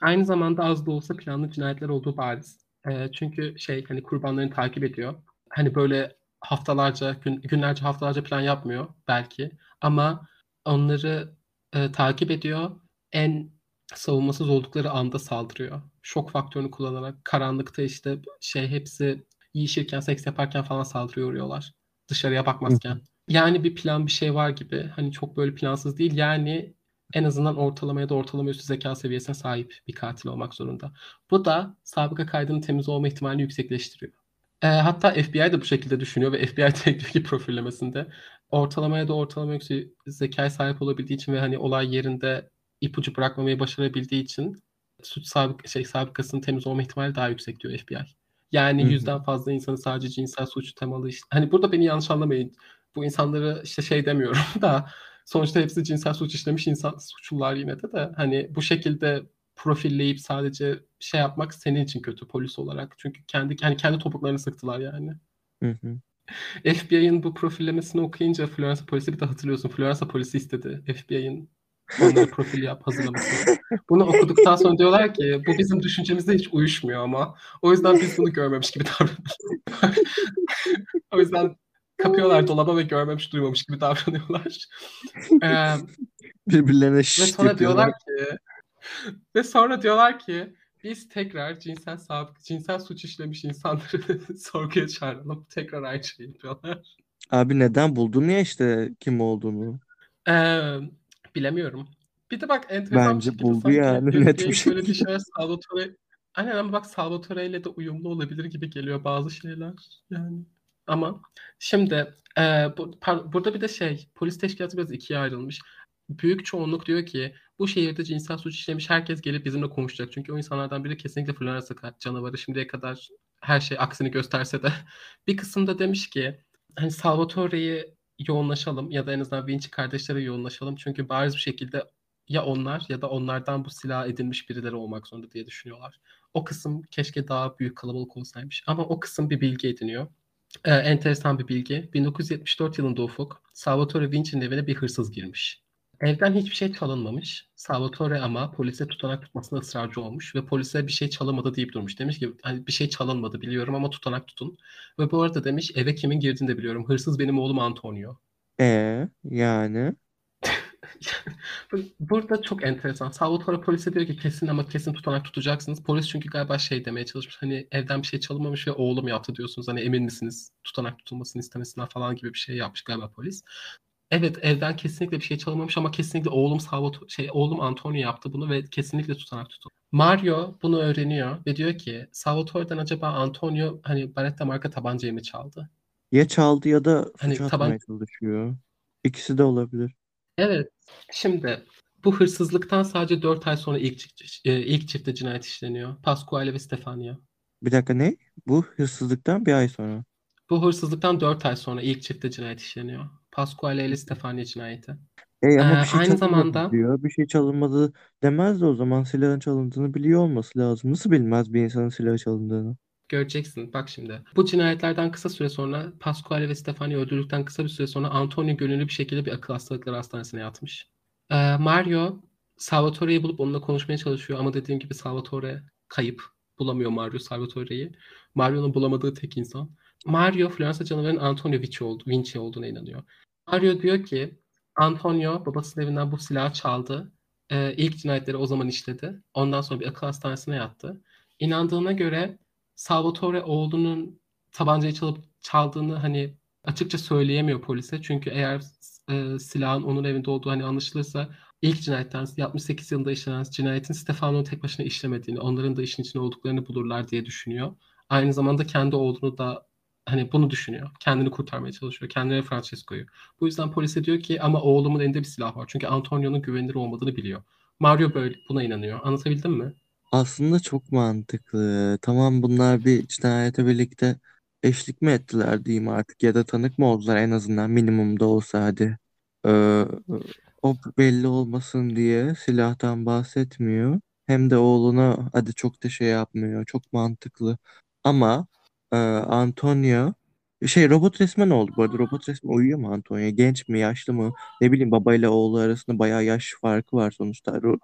Speaker 2: Aynı zamanda az da olsa planlı cinayetler olduğu bariz. E, çünkü şey hani kurbanlarını takip ediyor. Hani böyle haftalarca, gün, günlerce haftalarca plan yapmıyor belki. Ama onları e, takip ediyor. En savunmasız oldukları anda saldırıyor. Şok faktörünü kullanarak karanlıkta işte şey hepsi yiyişirken, seks yaparken falan saldırıyor uğruyorlar. Dışarıya bakmazken. Yani bir plan bir şey var gibi. Hani çok böyle plansız değil. Yani en azından ortalama ya da ortalama üstü zeka seviyesine sahip bir katil olmak zorunda. Bu da sabıka kaydının temiz olma ihtimalini yüksekleştiriyor. E, hatta FBI de bu şekilde düşünüyor ve FBI diyor profillemesinde ortalamaya da ortalama yüksek zekaya sahip olabildiği için ve hani olay yerinde ipucu bırakmamayı başarabildiği için suç sabık şey sabıkasının temiz olma ihtimali daha yüksek diyor FBI. Yani
Speaker 1: Hı hı.
Speaker 2: yüzden fazla insanı sadece cinsel suç temalı işte. Hani burada beni yanlış anlamayın. Bu insanları işte şey demiyorum da sonuçta hepsi cinsel suç işlemiş insan suçlular yine de de hani bu şekilde profilleyip sadece şey yapmak senin için kötü polis olarak. Çünkü kendi hani kendi topuklarını sıktılar yani.
Speaker 1: Hı hı.
Speaker 2: FBI'ın bu profillemesini okuyunca Floransa polisi bir de hatırlıyorsun. Floransa polisi istedi FBI'ın onları profil yap hazırlamasını. Bunu okuduktan sonra diyorlar ki bu bizim düşüncemizde hiç uyuşmuyor ama. O yüzden biz bunu görmemiş gibi davranıyoruz. o yüzden kapıyorlar dolaba ve görmemiş duymamış gibi davranıyorlar. Ee,
Speaker 1: Birbirlerine
Speaker 2: ve
Speaker 1: şşt
Speaker 2: sonra
Speaker 1: yapıyorlar.
Speaker 2: diyorlar ki ve sonra diyorlar ki biz tekrar cinsel sabık, cinsel suç işlemiş insanları sorguya çağıralım. Tekrar aynı şeyi yapıyorlar.
Speaker 1: Abi neden buldun ya işte kim olduğunu?
Speaker 2: Ee, bilemiyorum. Bir de bak enteresan bir
Speaker 1: Bence
Speaker 2: şekilde
Speaker 1: buldu
Speaker 2: sanki
Speaker 1: yani net bir
Speaker 2: FBI'nin söylediği
Speaker 1: şekilde.
Speaker 2: şeyler Salvatore Aynen ama bak Salvatore ile de uyumlu olabilir gibi geliyor bazı şeyler yani. Ama şimdi e, bu, par- burada bir de şey polis teşkilatı biraz ikiye ayrılmış. Büyük çoğunluk diyor ki bu şehirde cinsel suç işlemiş herkes gelip bizimle konuşacak. Çünkü o insanlardan biri kesinlikle Floransa canavarı. Şimdiye kadar her şey aksini gösterse de. Bir kısımda demiş ki hani Salvatore'yi yoğunlaşalım ya da en azından Vinci kardeşlere yoğunlaşalım. Çünkü bariz bir şekilde ya onlar ya da onlardan bu silah edinmiş birileri olmak zorunda diye düşünüyorlar. O kısım keşke daha büyük kalabalık olsaymış. Ama o kısım bir bilgi ediniyor. Ee, enteresan bir bilgi. 1974 yılında Ufuk, Salvatore Vinci'nin evine bir hırsız girmiş. Evden hiçbir şey çalınmamış. Salvatore ama polise tutanak tutmasına ısrarcı olmuş ve polise bir şey çalınmadı deyip durmuş. Demiş ki hani bir şey çalınmadı biliyorum ama tutanak tutun. Ve bu arada demiş eve kimin girdiğini de biliyorum. Hırsız benim oğlum Antonio.
Speaker 1: E yani
Speaker 2: Burada çok enteresan. Salvatore polise diyor ki kesin ama kesin tutanak tutacaksınız. Polis çünkü galiba şey demeye çalışmış. Hani evden bir şey çalınmamış ve oğlum yaptı diyorsunuz. Hani emin misiniz tutanak tutulmasını istemesinden falan gibi bir şey yapmış galiba polis. Evet evden kesinlikle bir şey çalınmamış ama kesinlikle oğlum Salvatore şey oğlum Antonio yaptı bunu ve kesinlikle tutanak tutun. Mario bunu öğreniyor ve diyor ki Salvatore'den acaba Antonio hani Baretta marka tabancayı mı çaldı?
Speaker 1: ya çaldı ya da
Speaker 2: Hani taban
Speaker 1: çalışıyor. İkisi de olabilir.
Speaker 2: Evet. Şimdi bu hırsızlıktan sadece 4 ay sonra ilk çift- e, ilk çifte cinayet işleniyor. Pasquale ve Stefania.
Speaker 1: Bir dakika ne? Bu hırsızlıktan bir ay sonra.
Speaker 2: Bu hırsızlıktan 4 ay sonra ilk çifte cinayet işleniyor. Pasquale ile Stefania cinayeti.
Speaker 1: E ama
Speaker 2: Ee,
Speaker 1: bir şey
Speaker 2: aynı
Speaker 1: çalınmadı
Speaker 2: zamanda
Speaker 1: diyor. Bir şey çalınmadı demez de o zaman silahın çalındığını biliyor olması lazım. Nasıl bilmez bir insanın silahı çalındığını?
Speaker 2: göreceksin. Bak şimdi. Bu cinayetlerden kısa süre sonra Pasquale ve Stefania öldürdükten kısa bir süre sonra Antonio gönüllü bir şekilde bir akıl hastalıkları hastanesine yatmış. Ee, Mario Salvatore'yi bulup onunla konuşmaya çalışıyor ama dediğim gibi Salvatore kayıp. Bulamıyor Mario Salvatore'yi. Mario'nun bulamadığı tek insan. Mario Floransa canavarının Antonio Vinci, oldu, Vinci olduğuna inanıyor. Mario diyor ki Antonio babasının evinden bu silahı çaldı. Ee, ilk cinayetleri o zaman işledi. Ondan sonra bir akıl hastanesine yattı. İnandığına göre Salvatore oğlunun tabancayı çalıp çaldığını hani açıkça söyleyemiyor polise. Çünkü eğer e, silahın onun evinde olduğu hani anlaşılırsa ilk cinayetten 68 yılında işlenen cinayetin Stefano'nun tek başına işlemediğini, onların da işin içinde olduklarını bulurlar diye düşünüyor. Aynı zamanda kendi oğlunu da hani bunu düşünüyor. Kendini kurtarmaya çalışıyor. Kendine Francesco'yu. Bu yüzden polise diyor ki ama oğlumun elinde bir silah var. Çünkü Antonio'nun güvenilir olmadığını biliyor. Mario böyle buna inanıyor. Anlatabildim mi?
Speaker 1: Aslında çok mantıklı. Tamam bunlar bir cinayete birlikte eşlik mi ettiler diyeyim artık ya da tanık mı oldular en azından minimumda olsa hadi. Ee, o belli olmasın diye silahtan bahsetmiyor. Hem de oğluna hadi çok da şey yapmıyor. Çok mantıklı. Ama e, Antonio şey robot resmen oldu bu arada. Robot resmen uyuyor mu Antonio? Genç mi, yaşlı mı? Ne bileyim babayla oğlu arasında bayağı yaş farkı var sonuçta. Ro-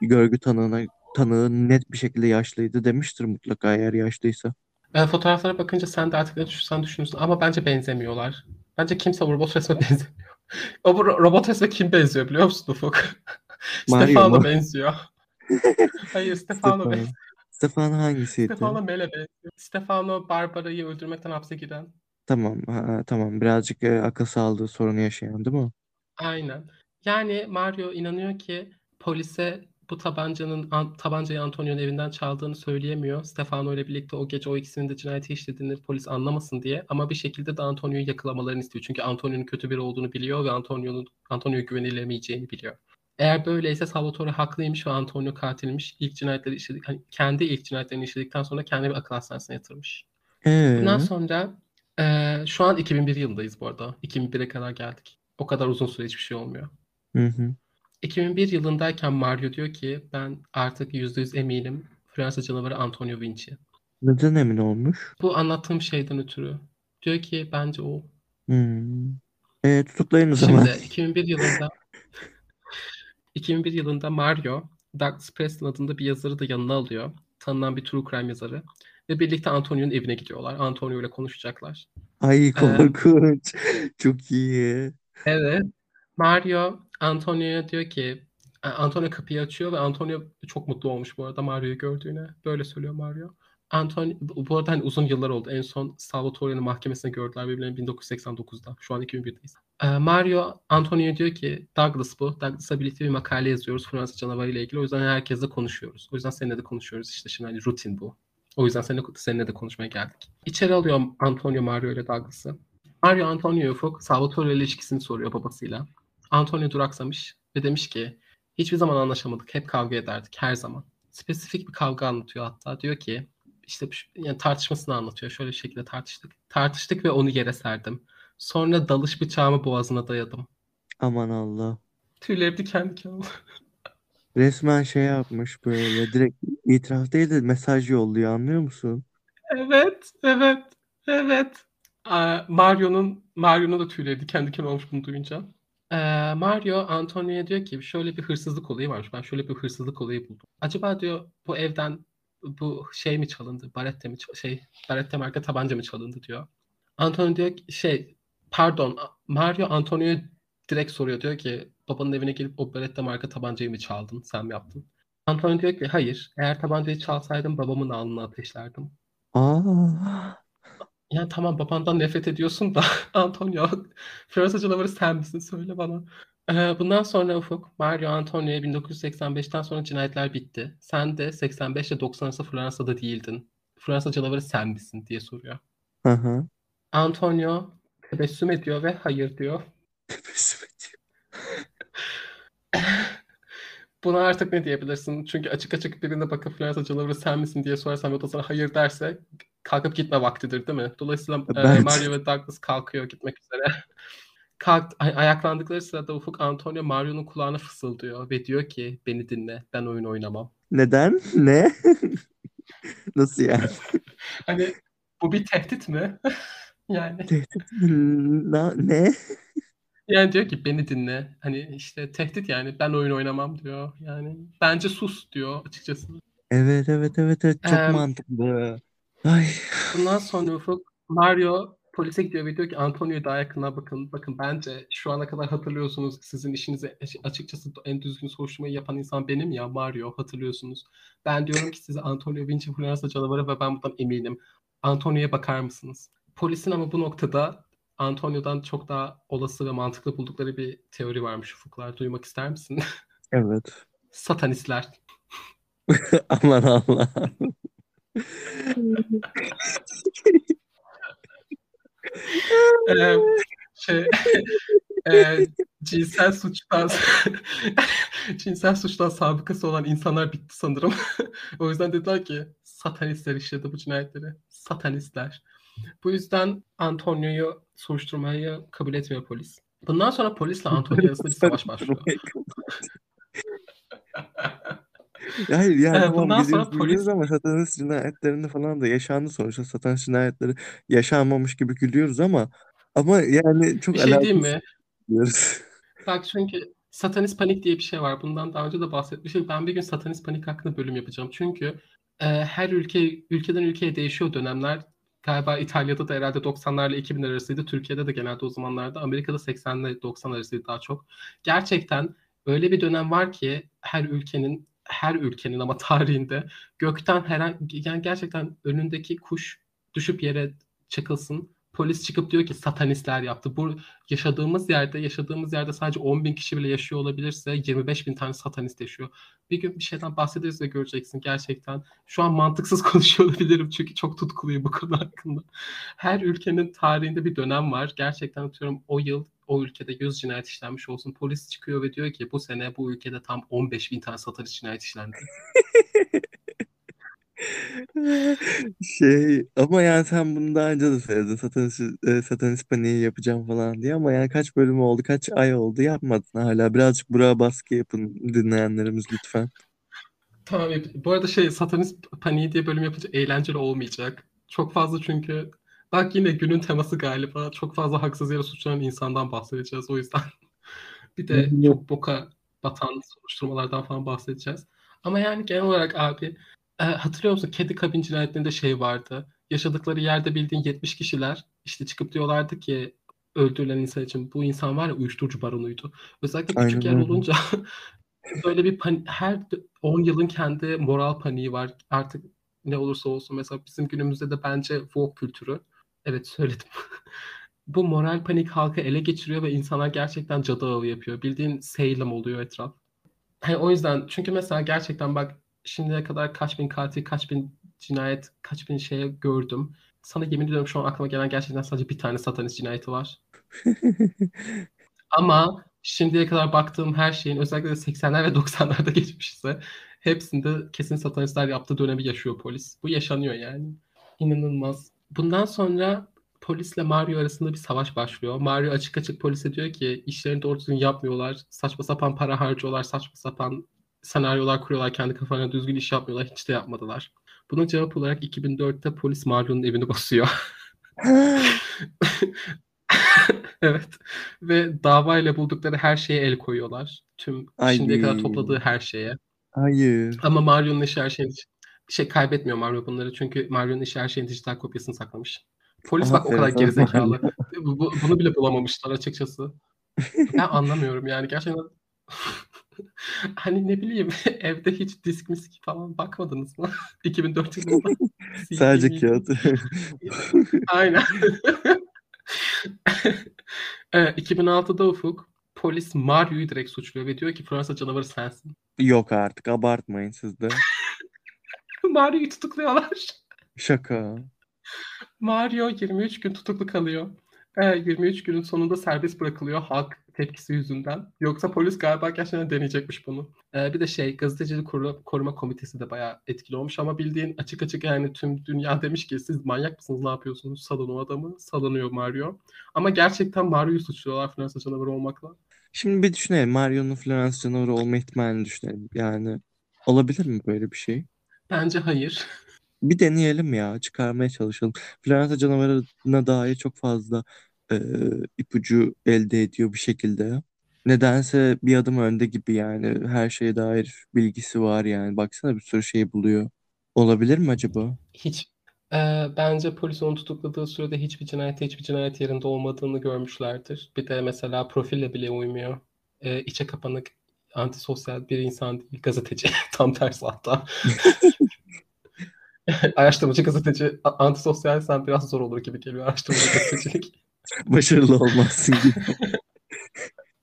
Speaker 1: Görgü tanığına tanığı net bir şekilde yaşlıydı demiştir mutlaka eğer yaşlıysa.
Speaker 2: E, fotoğraflara bakınca sen de artık ne düşünsen düşünürsün ama bence benzemiyorlar. Bence kimse o robot resme benzemiyor. O bu ro- robot resme kim benziyor biliyor musun Ufuk? Stefano benziyor. Hayır Stefano. benziyor.
Speaker 1: Stefano hangisiydi?
Speaker 2: Stefano Mele benziyor. Stefano Barbara'yı öldürmekten hapse giren.
Speaker 1: Tamam, ha, tamam. Birazcık e, akıl sağlığı sorunu yaşayan değil mi?
Speaker 2: Aynen. Yani Mario inanıyor ki polise bu tabancanın an, tabancayı Antonio'nun evinden çaldığını söyleyemiyor. Stefano ile birlikte o gece o ikisinin de cinayeti işlediğini polis anlamasın diye. Ama bir şekilde de Antonio'yu yakalamalarını istiyor. Çünkü Antonio'nun kötü biri olduğunu biliyor ve Antonio'nun Antonio'ya güvenilemeyeceğini biliyor. Eğer böyleyse Salvatore haklıymış ve Antonio katilmiş. İlk cinayetleri işledik, hani kendi ilk cinayetlerini işledikten sonra kendi bir akıl hastanesine yatırmış.
Speaker 1: Ee,
Speaker 2: Bundan sonra eee, şu an 2001 yılındayız bu arada. 2001'e kadar geldik. O kadar uzun süre hiçbir şey olmuyor.
Speaker 1: hı hı.
Speaker 2: 2001 yılındayken Mario diyor ki ben artık %100 eminim Fransa canavarı Antonio Vinci.
Speaker 1: Neden emin olmuş?
Speaker 2: Bu anlattığım şeyden ötürü. Diyor ki bence o.
Speaker 1: Hmm. E, tutuklayın o zaman.
Speaker 2: Şimdi 2001 yılında 2001 yılında Mario Douglas Preston adında bir yazarı da yanına alıyor. Tanınan bir true crime yazarı. Ve birlikte Antonio'nun evine gidiyorlar. Antonio ile konuşacaklar.
Speaker 1: Ay korkunç. Çok iyi.
Speaker 2: Evet. Mario Antonio'ya diyor ki Antonio kapıyı açıyor ve Antonio çok mutlu olmuş bu arada Mario'yu gördüğüne. Böyle söylüyor Mario. Antonio bu arada hani uzun yıllar oldu. En son Salvatore'nin mahkemesine gördüler birbirlerini 1989'da. Şu an 2001'deyiz. Ee, Mario Antonio'ya diyor ki Douglas bu. Douglas'la birlikte bir makale yazıyoruz Fransız canavarı ile ilgili. O yüzden herkesle konuşuyoruz. O yüzden seninle de konuşuyoruz işte şimdi hani rutin bu. O yüzden seninle, seninle de konuşmaya geldik. İçeri alıyor Antonio Mario ile Douglas'ı. Mario Antonio Ufuk Salvatore ile ilişkisini soruyor babasıyla. Antonio duraksamış ve demiş ki hiçbir zaman anlaşamadık. Hep kavga ederdik her zaman. Spesifik bir kavga anlatıyor hatta. Diyor ki işte yani tartışmasını anlatıyor. Şöyle bir şekilde tartıştık. Tartıştık ve onu yere serdim. Sonra dalış bıçağımı boğazına dayadım.
Speaker 1: Aman Allah.
Speaker 2: Tüylerim diken diken oldu.
Speaker 1: Resmen şey yapmış böyle direkt itiraf değil de mesaj yolluyor anlıyor musun?
Speaker 2: Evet, evet, evet. Mario'nun Mario'nun da tüyleri diken diken olmuş bunu duyunca. Ee, Mario Antonio'ya diyor ki şöyle bir hırsızlık olayı varmış. Ben şöyle bir hırsızlık olayı buldum. Acaba diyor bu evden bu şey mi çalındı? Barette mi şey Barette marka tabanca mı çalındı diyor. Antonio diyor ki şey pardon Mario Antonio'ya direkt soruyor diyor ki babanın evine gelip o Barette marka tabancayı mı çaldın? Sen mi yaptın? Antonio diyor ki hayır. Eğer tabancayı çalsaydım babamın alnına ateşlerdim.
Speaker 1: Aa.
Speaker 2: Yani tamam babandan nefret ediyorsun da Antonio Fransa canavarı sen misin söyle bana. Ee, bundan sonra Ufuk Mario Antonio'ya 1985'ten sonra cinayetler bitti. Sen de 85 ile 90 arası Fransa'da değildin. Fransa canavarı sen misin diye soruyor.
Speaker 1: Hı hı.
Speaker 2: Antonio tebessüm ediyor ve hayır diyor.
Speaker 1: Tebessüm ediyor.
Speaker 2: Buna artık ne diyebilirsin? Çünkü açık açık birine bakıp Fransa canavarı sen misin diye sorarsam ve o da sana hayır derse kalkıp gitme vaktidir değil mi? Dolayısıyla e,
Speaker 1: Bence-
Speaker 2: Mario ve Douglas kalkıyor gitmek üzere. Kalk, ay- ayaklandıkları sırada Ufuk Antonio Mario'nun kulağına fısıldıyor ve diyor ki beni dinle ben oyun oynamam.
Speaker 1: Neden? Ne? Nasıl yani?
Speaker 2: Hani bu bir tehdit mi? yani
Speaker 1: Tehdit Na- ne?
Speaker 2: yani diyor ki beni dinle. Hani işte tehdit yani ben oyun oynamam diyor. Yani bence sus diyor açıkçası.
Speaker 1: Evet evet evet evet çok
Speaker 2: Em,
Speaker 1: mantıklı. Ay.
Speaker 2: Bundan sonra Ufuk Mario polise gidiyor ve diyor ki Antonio'ya daha yakından bakın. Bakın bence şu ana kadar hatırlıyorsunuz sizin işinizi açıkçası en düzgün soruşturmayı yapan insan benim ya Mario hatırlıyorsunuz. Ben diyorum ki size Antonio Vinci Fransa canavarı ve ben bundan eminim. Antonio'ya bakar mısınız? Polisin ama bu noktada Antonio'dan çok daha olası ve mantıklı buldukları bir teori varmış ufuklar. Duymak ister misin?
Speaker 1: Evet.
Speaker 2: Satanistler.
Speaker 1: Aman Allah.
Speaker 2: Ee, şey, e, cinsel suçtan cinsel suçtan sabıkası olan insanlar bitti sanırım. o yüzden dediler ki satanistler işledi bu cinayetleri. Satanistler. Bu yüzden Antonio'yu soruşturmayı kabul etmiyor polis. Bundan sonra polisle Antonio arasında bir savaş başlıyor.
Speaker 1: Hayır yani
Speaker 2: Ee,
Speaker 1: tamam
Speaker 2: bundan sonra
Speaker 1: biliyoruz, biliyoruz
Speaker 2: polis
Speaker 1: ama satanist cinayetlerinde falan da yaşandı sonuçta. Satanist cinayetleri yaşanmamış gibi gülüyoruz ama ama yani çok
Speaker 2: bir şey diyeyim
Speaker 1: alakasız
Speaker 2: mi?
Speaker 1: diyoruz.
Speaker 2: Bak çünkü satanist panik diye bir şey var. Bundan daha önce de bahsetmişim. Ben bir gün satanist panik hakkında bölüm yapacağım. Çünkü e, her ülke ülkeden ülkeye değişiyor dönemler. Galiba İtalya'da da herhalde 90'larla 2000'ler arasıydı. Türkiye'de de genelde o zamanlarda. Amerika'da 80'le 90 arasıydı daha çok. Gerçekten öyle bir dönem var ki her ülkenin her ülkenin ama tarihinde gökten herhangi yani gerçekten önündeki kuş düşüp yere çakılsın. Polis çıkıp diyor ki satanistler yaptı. Bu yaşadığımız yerde yaşadığımız yerde sadece 10 bin kişi bile yaşıyor olabilirse 25 bin tane satanist yaşıyor. Bir gün bir şeyden bahsederiz ve göreceksin gerçekten. Şu an mantıksız konuşuyor olabilirim çünkü çok tutkuluyum bu konu hakkında. Her ülkenin tarihinde bir dönem var. Gerçekten atıyorum o yıl o ülkede 100 cinayet işlenmiş olsun. Polis çıkıyor ve diyor ki bu sene bu ülkede tam 15 bin tane satanist cinayet işlendi.
Speaker 1: Şey ama yani sen bunu daha önce de söyledin. Satanist, e, satanist paniği yapacağım falan diye ama yani kaç bölüm oldu, kaç ay oldu yapmadın hala. Birazcık buraya baskı yapın dinleyenlerimiz lütfen.
Speaker 2: Tamam. Bu arada şey satanist paniği diye bölüm yapınca eğlenceli olmayacak. Çok fazla çünkü bak yine günün teması galiba. Çok fazla haksız yere suçlanan insandan bahsedeceğiz. O yüzden bir de çok boka batan soruşturmalardan falan bahsedeceğiz. Ama yani genel olarak abi e, hatırlıyor musun? Kedi kabin cinayetlerinde şey vardı. Yaşadıkları yerde bildiğin 70 kişiler işte çıkıp diyorlardı ki öldürülen insan için bu insan var ya uyuşturucu baronuydu. Özellikle küçük
Speaker 1: Aynen
Speaker 2: yer
Speaker 1: öyle.
Speaker 2: olunca böyle bir pan- her 10 yılın kendi moral paniği var. Artık ne olursa olsun mesela bizim günümüzde de bence Vogue kültürü. Evet söyledim. Bu moral panik halkı ele geçiriyor ve insanlar gerçekten cadı avı yapıyor. Bildiğin Salem oluyor etraf. Hani o yüzden çünkü mesela gerçekten bak şimdiye kadar kaç bin katil, kaç bin cinayet, kaç bin şey gördüm. Sana yemin ediyorum şu an aklıma gelen gerçekten sadece bir tane satanist cinayeti var. Ama şimdiye kadar baktığım her şeyin özellikle de 80'ler ve 90'larda geçmişse hepsinde kesin satanistler yaptığı dönemi yaşıyor polis. Bu yaşanıyor yani. İnanılmaz. Bundan sonra polisle Mario arasında bir savaş başlıyor. Mario açık açık polise diyor ki işlerini doğru düzgün yapmıyorlar. Saçma sapan para harcıyorlar. Saçma sapan senaryolar kuruyorlar. Kendi kafalarına düzgün iş yapmıyorlar. Hiç de yapmadılar. Buna cevap olarak 2004'te polis Mario'nun evini basıyor. evet. Ve davayla buldukları her şeye el koyuyorlar. Tüm
Speaker 1: Ay.
Speaker 2: şimdiye kadar topladığı her şeye.
Speaker 1: Hayır.
Speaker 2: Ama Mario'nun işi her şeyin şey kaybetmiyor Mario bunları çünkü Mario'nun işi her şeyin dijital kopyasını saklamış. Polis bak o kadar gerizekalı. Bu, bu- bunu bile bulamamışlar açıkçası. Ben anlamıyorum yani gerçekten. hani ne bileyim evde hiç disk misk falan bakmadınız mı? 2004 yılında.
Speaker 1: Sadece kağıt.
Speaker 2: Aynen. Evet, 2006'da Ufuk polis Mario'yu direkt suçluyor ve diyor ki Fransa canavarı sensin.
Speaker 1: Yok artık abartmayın siz de.
Speaker 2: Mario'yu tutukluyorlar.
Speaker 1: Şaka.
Speaker 2: Mario 23 gün tutuklu kalıyor. Ee, 23 günün sonunda serbest bırakılıyor halk tepkisi yüzünden. Yoksa polis galiba gerçekten deneyecekmiş bunu. Ee, bir de şey gazetecilik Koru- koruma komitesi de bayağı etkili olmuş ama bildiğin açık açık yani tüm dünya demiş ki siz manyak mısınız ne yapıyorsunuz salın o adamı salınıyor Mario. Ama gerçekten Mario'yu suçluyorlar Fransa canavarı olmakla.
Speaker 1: Şimdi bir düşünelim. Mario'nun Florence canavarı olma ihtimalini düşünelim. Yani olabilir mi böyle bir şey?
Speaker 2: Bence hayır.
Speaker 1: Bir deneyelim ya. Çıkarmaya çalışalım. Floransa canavarına dair çok fazla e, ipucu elde ediyor bir şekilde. Nedense bir adım önde gibi yani. Her şeye dair bilgisi var yani. Baksana bir sürü şey buluyor. Olabilir mi acaba?
Speaker 2: Hiç Ee, bence polis onu tutukladığı sürede hiçbir cinayete hiçbir cinayet yerinde olmadığını görmüşlerdir. Bir de mesela profille bile uymuyor. Ee, içe kapanık, antisosyal bir insan değil, gazeteci. Tam tersi hatta. Araştırmacı gazeteci, a- antisosyalsen biraz zor olur gibi geliyor araştırmacı gazetecilik.
Speaker 1: Başarılı olmazsın gibi.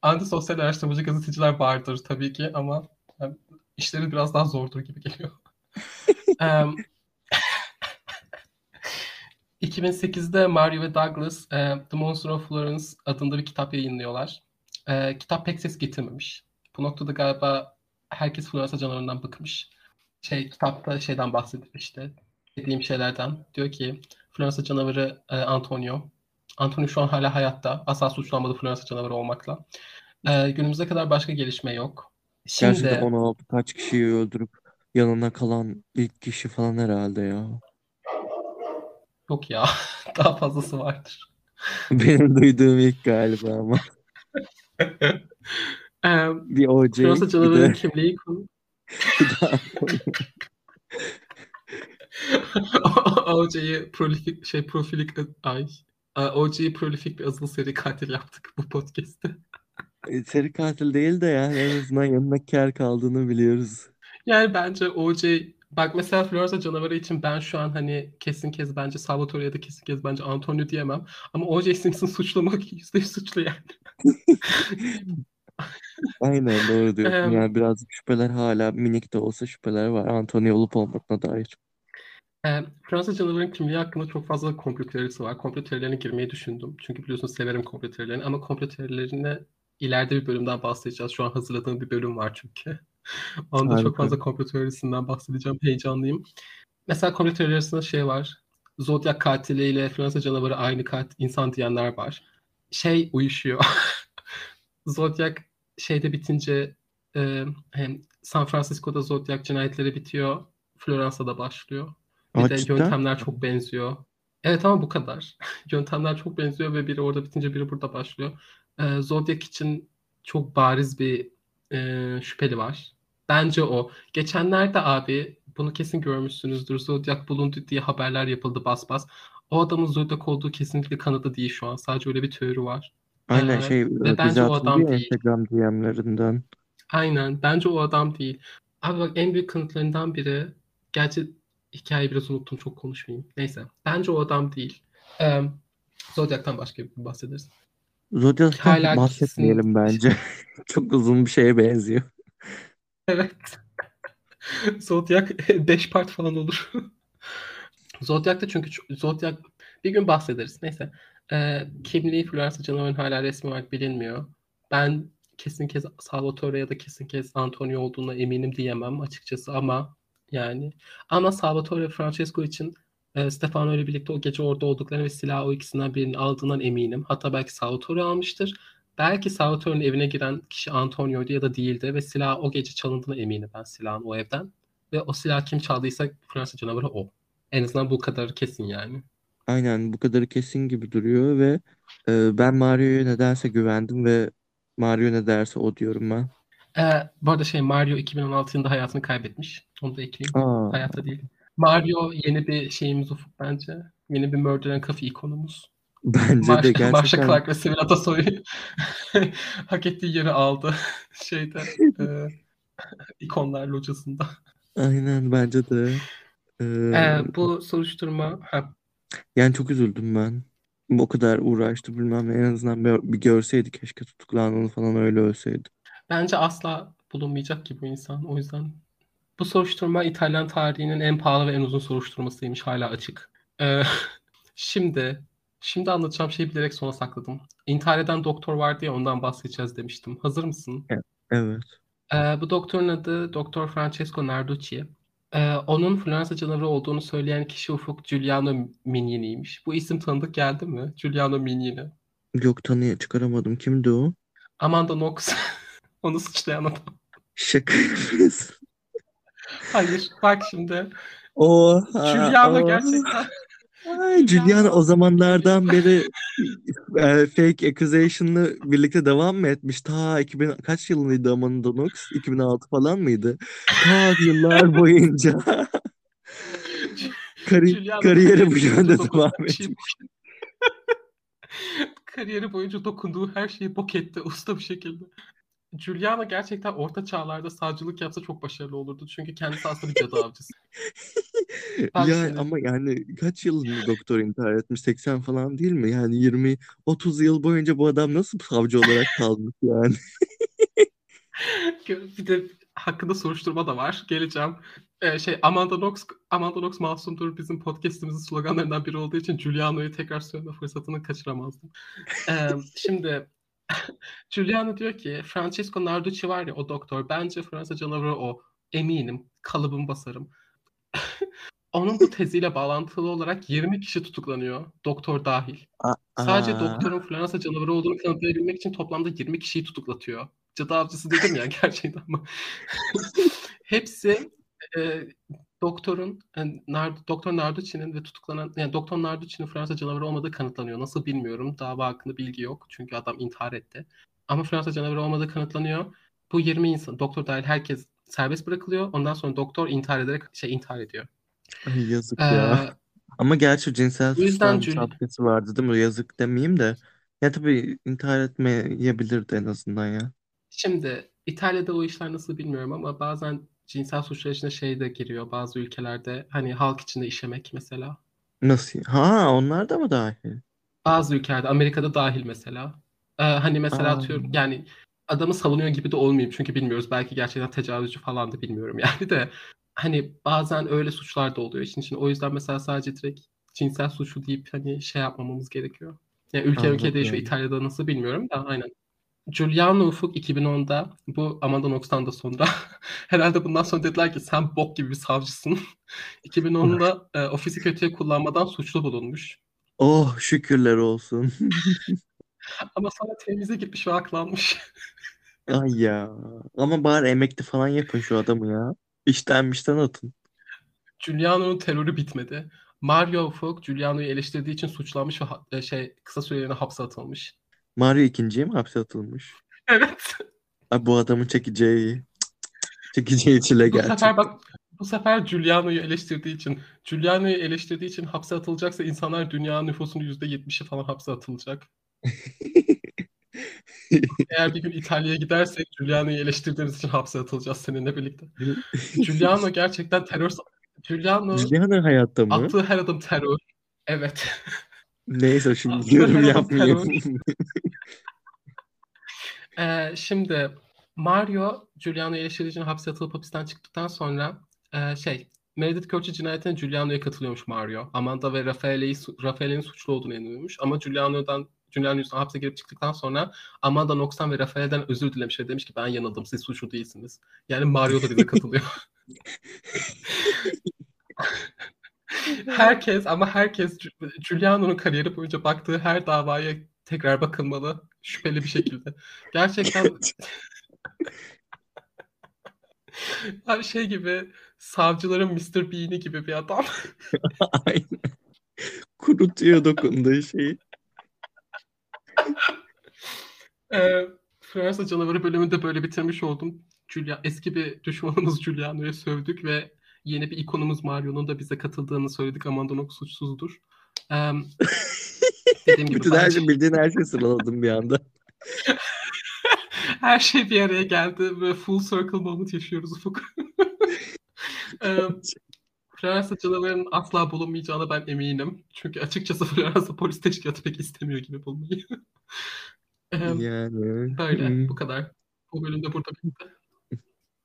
Speaker 2: Antisosyal araştırmacı gazeteciler vardır tabii ki ama yani işleri biraz daha zordur gibi geliyor. Em, 2008'de Mario ve Douglas e, The Monster of Florence adında bir kitap yayınlıyorlar. E, kitap pek ses getirmemiş. Bu noktada galiba herkes Floransa canavarından bıkmış. Şey kitapta şeyden bahsediyor işte dediğim şeylerden. Diyor ki Floransa canavarı e, Antonio Anthony şu an hala hayatta. Asla suçlanmadı Floransa canavarı olmakla. Ee, günümüze kadar başka gelişme yok. Şimdi
Speaker 1: Gerçekten 16 kaç kişiyi öldürüp yanına kalan ilk kişi falan herhalde ya.
Speaker 2: yok ya. Daha fazlası vardır.
Speaker 1: Benim duyduğum ilk galiba ama.
Speaker 2: Ee,
Speaker 1: Bir OJ,
Speaker 2: Floransa
Speaker 1: bir
Speaker 2: canavarının
Speaker 1: de,
Speaker 2: kimliği konu. OJ'yi prolifik şey profilik ay OJ'yi prolifik bir azılı seri katil yaptık bu podcast'te.
Speaker 1: E, Seri katil değil de yani en azından yanına kar kaldığını biliyoruz.
Speaker 2: Yani bence OJ bak mesela Floransa canavarı için ben şu an hani kesin kez bence Salvatore ya da kesin kez bence Antonio diyemem. Ama O.J. Simpson suçlamak yüzde yüz suçlu yani.
Speaker 1: Aynen doğru diyorsun.
Speaker 2: Em,
Speaker 1: Yani birazcık şüpheler hala minik de olsa şüpheler var. Anthony olup olmadığına dair.
Speaker 2: e, Fransa canavarın kimliği hakkında çok fazla komplo teorisi var. Komplo teorilerine girmeyi düşündüm. Çünkü biliyorsunuz severim komplo teorilerini. Ama komplo teorilerine ileride bir bölümden bahsedeceğiz. Şu an hazırladığım bir bölüm var çünkü. Onda çok
Speaker 1: Harika.
Speaker 2: fazla komplo teorisinden bahsedeceğim. Heyecanlıyım. Mesela komplo teorileri arasında şey var. Zodiac katiliyle Fransa canavarı aynı kat insan diyenler var. Şey uyuşuyor. Zodiac şeyde bitince e, hem San Francisco'da Zodiac cinayetleri bitiyor. Floransa'da başlıyor. Bir
Speaker 1: Aa,
Speaker 2: de
Speaker 1: cidden?
Speaker 2: yöntemler çok benziyor. Evet ama bu kadar. Yöntemler çok benziyor ve biri orada bitince biri burada başlıyor. Ee, Zodiac için çok bariz bir e, şüpheli var. Bence o. Geçenlerde abi bunu kesin görmüşsünüzdür. Zodiac bulundu diye haberler yapıldı bas bas. O adamın Zodiac olduğu kesinlikle kanıtı değil şu an. Sadece öyle bir teori var.
Speaker 1: Aynen şey
Speaker 2: ve
Speaker 1: e,
Speaker 2: bence o adam değil.
Speaker 1: Instagram DM'lerinden.
Speaker 2: Aynen. Bence o adam değil. Abi bak en büyük kanıtlarından biri. Gerçi hikayeyi biraz unuttum çok konuşmayayım. Neyse. Bence o adam değil. Ee, Zodiac'tan başka bir bahsederiz.
Speaker 1: Zodiac'tan
Speaker 2: Hala
Speaker 1: bahsetmeyelim
Speaker 2: kesin
Speaker 1: bence. Çok uzun bir şeye benziyor.
Speaker 2: evet. Zodiac 5 part falan olur. Zodiac'ta çünkü Zodiac bir gün bahsederiz. Neyse. Ee, kimliği Floransa canavarın hala resmi olarak bilinmiyor. Ben kesin kez Salvatore ya da kesin kez Antonio olduğuna eminim diyemem açıkçası ama yani ama Salvatore Francesco için e, Stefano ile birlikte o gece orada olduklarını ve silahı o ikisinden birini aldığından eminim. Hatta belki Salvatore almıştır. Belki Salvatore'nin evine giren kişi Antonio'ydu ya da değildi ve silah o gece çalındığına eminim ben silahın o evden. Ve o silah kim çaldıysa Fransa canavarı o. En azından bu kadar kesin yani.
Speaker 1: Aynen bu kadarı kesin gibi duruyor ve e, ben Mario'ya nedense güvendim ve Mario ne derse o diyorum ben.
Speaker 2: Ee, bu arada şey Mario 2016 yılında hayatını kaybetmiş. Onu da ekleyeyim.
Speaker 1: Aa,
Speaker 2: Hayatta değil. Mario yeni bir şeyimiz ufuk bence. Yeni bir Murder and Coffee ikonumuz.
Speaker 1: bence de
Speaker 2: Mar Marsha
Speaker 1: gerçekten
Speaker 2: Clark ve Sevil Atasoy hak ettiği yeri aldı. Şeyde e, ikonlar locasında.
Speaker 1: aynen bence de. E,
Speaker 2: Ee, bu soruşturma ha,
Speaker 1: yani çok üzüldüm ben. O kadar uğraştı bilmem ne. En azından bir, bir görseydi keşke tutuklandığını falan öyle ölseydi.
Speaker 2: bence asla bulunmayacak ki bu insan. O yüzden bu soruşturma İtalyan tarihinin en pahalı ve en uzun soruşturmasıymış. Hala açık. Ee, şimdi şimdi anlatacağım şeyi bilerek sona sakladım. İntihar eden doktor vardı ya ondan bahsedeceğiz demiştim. Hazır mısın?
Speaker 1: E- Evet.
Speaker 2: Ee, bu doktorun adı Doktor Francesco Narducci. Ee, onun Floransa canavarı olduğunu söyleyen kişi Ufuk Giuliano Mignini'ymiş. Bu isim tanıdık geldi mi? Giuliano Mignini.
Speaker 1: Yok tanıya çıkaramadım. Kimdi o?
Speaker 2: Amanda Knox. Onu suçlayan adam.
Speaker 1: Şaka yapıyorsun.
Speaker 2: Hayır. Bak şimdi.
Speaker 1: Oha,
Speaker 2: Giuliano
Speaker 1: oha.
Speaker 2: gerçekten.
Speaker 1: Ay, Giuliano o zamanlardan beri e, fake accusation'la birlikte devam mı etmiş? Ta 2000 kaç yılındaydı Amanda Knox? 2006 falan mıydı? Ta yıllar boyunca kari kariyeri bu yönde devam
Speaker 2: şeyi
Speaker 1: etmiş.
Speaker 2: kariyeri boyunca dokunduğu her şeyi bok etti usta bir şekilde. Giuliano gerçekten orta çağlarda savcılık yapsa çok başarılı olurdu. Çünkü kendisi aslında bir cadı avcısı. Bak
Speaker 1: Yani ama yani kaç yılında doktor intihar etmiş? 80 falan değil mi? Yani 20 30 yıl boyunca bu adam nasıl savcı olarak kalmış yani?
Speaker 2: Bir de hakkında soruşturma da var. Geleceğim. Ee, şey Amanda Knox, Amanda Knox masumdur bizim podcast'imizin sloganlarından biri olduğu için Giuliano'yu tekrar söyleme fırsatını kaçıramazdım. Ee, şimdi Giuliano diyor ki Francesco Narducci var ya o doktor. Bence Fransa canavarı o. Eminim. Kalıbımı basarım. Onun bu teziyle bağlantılı olarak 20 kişi tutuklanıyor. Doktor dahil. Sadece
Speaker 1: Aa.
Speaker 2: doktorun Floransa canavarı olduğunu kanıtlayabilmek için toplamda 20 kişiyi tutuklatıyor. Cadı avcısı dedim ya gerçekten ama. Hepsi e, doktorun yani Nard- Doktor Narducci'nin ve tutuklanan yani Doktor Narducci'nin Fransa canavarı olmadığı kanıtlanıyor. Nasıl bilmiyorum. Dava hakkında bilgi yok. Çünkü adam intihar etti. Ama Fransa canavarı olmadığı kanıtlanıyor. Bu 20 insan, doktor dahil herkes serbest bırakılıyor. Ondan sonra doktor intihar ederek şey intihar ediyor.
Speaker 1: Ay yazık
Speaker 2: Ee,
Speaker 1: ya. Ama gerçi cinsel
Speaker 2: Jul-
Speaker 1: şapkası vardı değil mi? Yazık demeyeyim de. Ya tabii intihar etmeyebilirdi en azından ya.
Speaker 2: Şimdi İtalya'da o işler nasıl bilmiyorum ama bazen cinsel suçlar içine şey de giriyor bazı ülkelerde. Hani halk içinde işemek mesela.
Speaker 1: Nasıl? Ha onlar da mı dahil?
Speaker 2: Bazı ülkelerde Amerika'da dahil mesela. Ee, hani mesela
Speaker 1: Aa.
Speaker 2: atıyorum yani adamı savunuyor gibi de olmayayım çünkü bilmiyoruz. Belki gerçekten tecavüzcü falan da bilmiyorum yani de. Hani bazen öyle suçlar da oluyor işin içinde. O yüzden mesela sadece direkt cinsel suçu deyip hani şey yapmamamız gerekiyor. Yani ülke ülke
Speaker 1: Anladım.
Speaker 2: değişiyor. İtalya'da nasıl bilmiyorum da aynen. Giuliano Ufuk 2010'da bu Amanda Knox'tan da sonra herhalde bundan sonra dediler ki sen bok gibi bir savcısın. 2010'da e, ofisi kötüye kullanmadan suçlu bulunmuş.
Speaker 1: Oh şükürler olsun.
Speaker 2: Ama sonra temize gitmiş ve aklanmış.
Speaker 1: Ay ya. Ama bari emekli falan yapın şu adamı ya. İşten mişten atın.
Speaker 2: Giuliano'nun terörü bitmedi. Mario Ufuk Giuliano'yu eleştirdiği için suçlanmış ve ha- e, şey kısa süreliğine hapse atılmış.
Speaker 1: Mario ikinciye mi hapse atılmış?
Speaker 2: Evet.
Speaker 1: Ay bu adamın çekeceği çekeceği çile
Speaker 2: Bu
Speaker 1: gerçekten.
Speaker 2: sefer bak bu sefer Giuliano'yu eleştirdiği için Giuliano'yu eleştirdiği için hapse atılacaksa insanlar dünya nüfusunun %70'i falan hapse atılacak. Eğer bir gün İtalya'ya gidersek Giuliano'yu eleştirdiğimiz için hapse atılacağız seninle birlikte. Giuliano gerçekten terör Giuliano
Speaker 1: Giuliano hayatta mı?
Speaker 2: attığı her adım terör. Evet.
Speaker 1: Neyse şimdi yorum yapmayayım.
Speaker 2: Ee, şimdi Mario Giuliano'yu eleştirdiği için hapse atılıp hapisten çıktıktan sonra e, şey Meredith Curtis cinayetine Giuliano'ya katılıyormuş Mario. Amanda ve Raffaele'yi Raffaele'nin suçlu olduğunu inanıyormuş. Ama Giuliano'dan Giuliano yüzünden hapse girip çıktıktan sonra Amanda Knox'tan ve Raffaele'den özür dilemiş ve demiş ki ben yanıldım siz suçlu değilsiniz. Yani Mario da bize katılıyor. herkes ama herkes Giuliano'nun kariyeri boyunca baktığı her davaya tekrar bakılmalı şüpheli bir şekilde. Gerçekten Abi şey gibi savcıların Mr. Bean'i gibi bir adam.
Speaker 1: Aynen. Kurutuyor dokunduğu şeyi.
Speaker 2: Ee, Fransa canavarı bölümünde böyle bitirmiş oldum. Julia, eski bir düşmanımız Giuliano'ya sövdük ve yeni bir ikonumuz Mario'nun da bize katıldığını söyledik. Amanda Knox suçsuzdur. Ee, dediğim gibi
Speaker 1: Bütün her şey bildiğin her şeyi sıraladım bir anda.
Speaker 2: Her şey bir araya geldi ve full circle moment yaşıyoruz Ufuk. Ee, Fransa canavarının asla bulunmayacağına ben eminim. Çünkü açıkçası Fransa polis teşkilatı pek istemiyor gibi bulmayı. Ee,
Speaker 1: Yani.
Speaker 2: böyle,
Speaker 1: hmm,
Speaker 2: bu kadar. Bu bölümde burada bitti.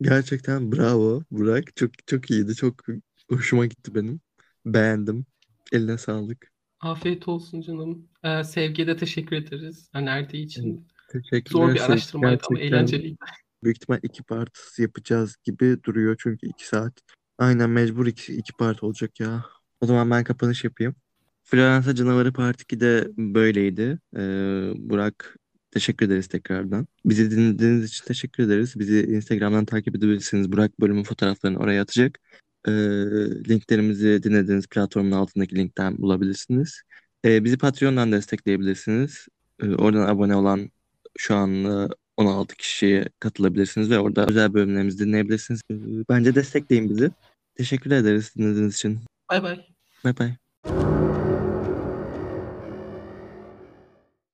Speaker 1: Gerçekten bravo Burak. Çok çok iyiydi. Çok hoşuma gitti benim. Beğendim. Eline sağlık.
Speaker 2: Afiyet olsun canım. Ee, Sevgi'ye de teşekkür ederiz önerdiği için.
Speaker 1: Teşekkürler.
Speaker 2: Zor bir araştırmaydı ama
Speaker 1: Gerçekten
Speaker 2: eğlenceliydi.
Speaker 1: Büyük ihtimal iki part yapacağız gibi duruyor çünkü iki saat. Aynen mecbur iki, iki part olacak ya. O zaman ben kapanış yapayım. Floransa Canavarı Part 2'de böyleydi. Ee, Burak teşekkür ederiz tekrardan. Bizi dinlediğiniz için teşekkür ederiz. Bizi Instagram'dan takip edebilirsiniz. Burak bölümün fotoğraflarını oraya atacak. Ee, linklerimizi dinlediğiniz platformun altındaki linkten bulabilirsiniz. Ee, bizi Patreon'dan destekleyebilirsiniz. Ee, oradan abone olan şu an e, 16 kişiye katılabilirsiniz ve orada özel bölümlerimizi dinleyebilirsiniz. Ee, Bence destekleyin bizi. Teşekkür ederiz dinlediğiniz için.
Speaker 2: Bay bay.
Speaker 1: Bay bay.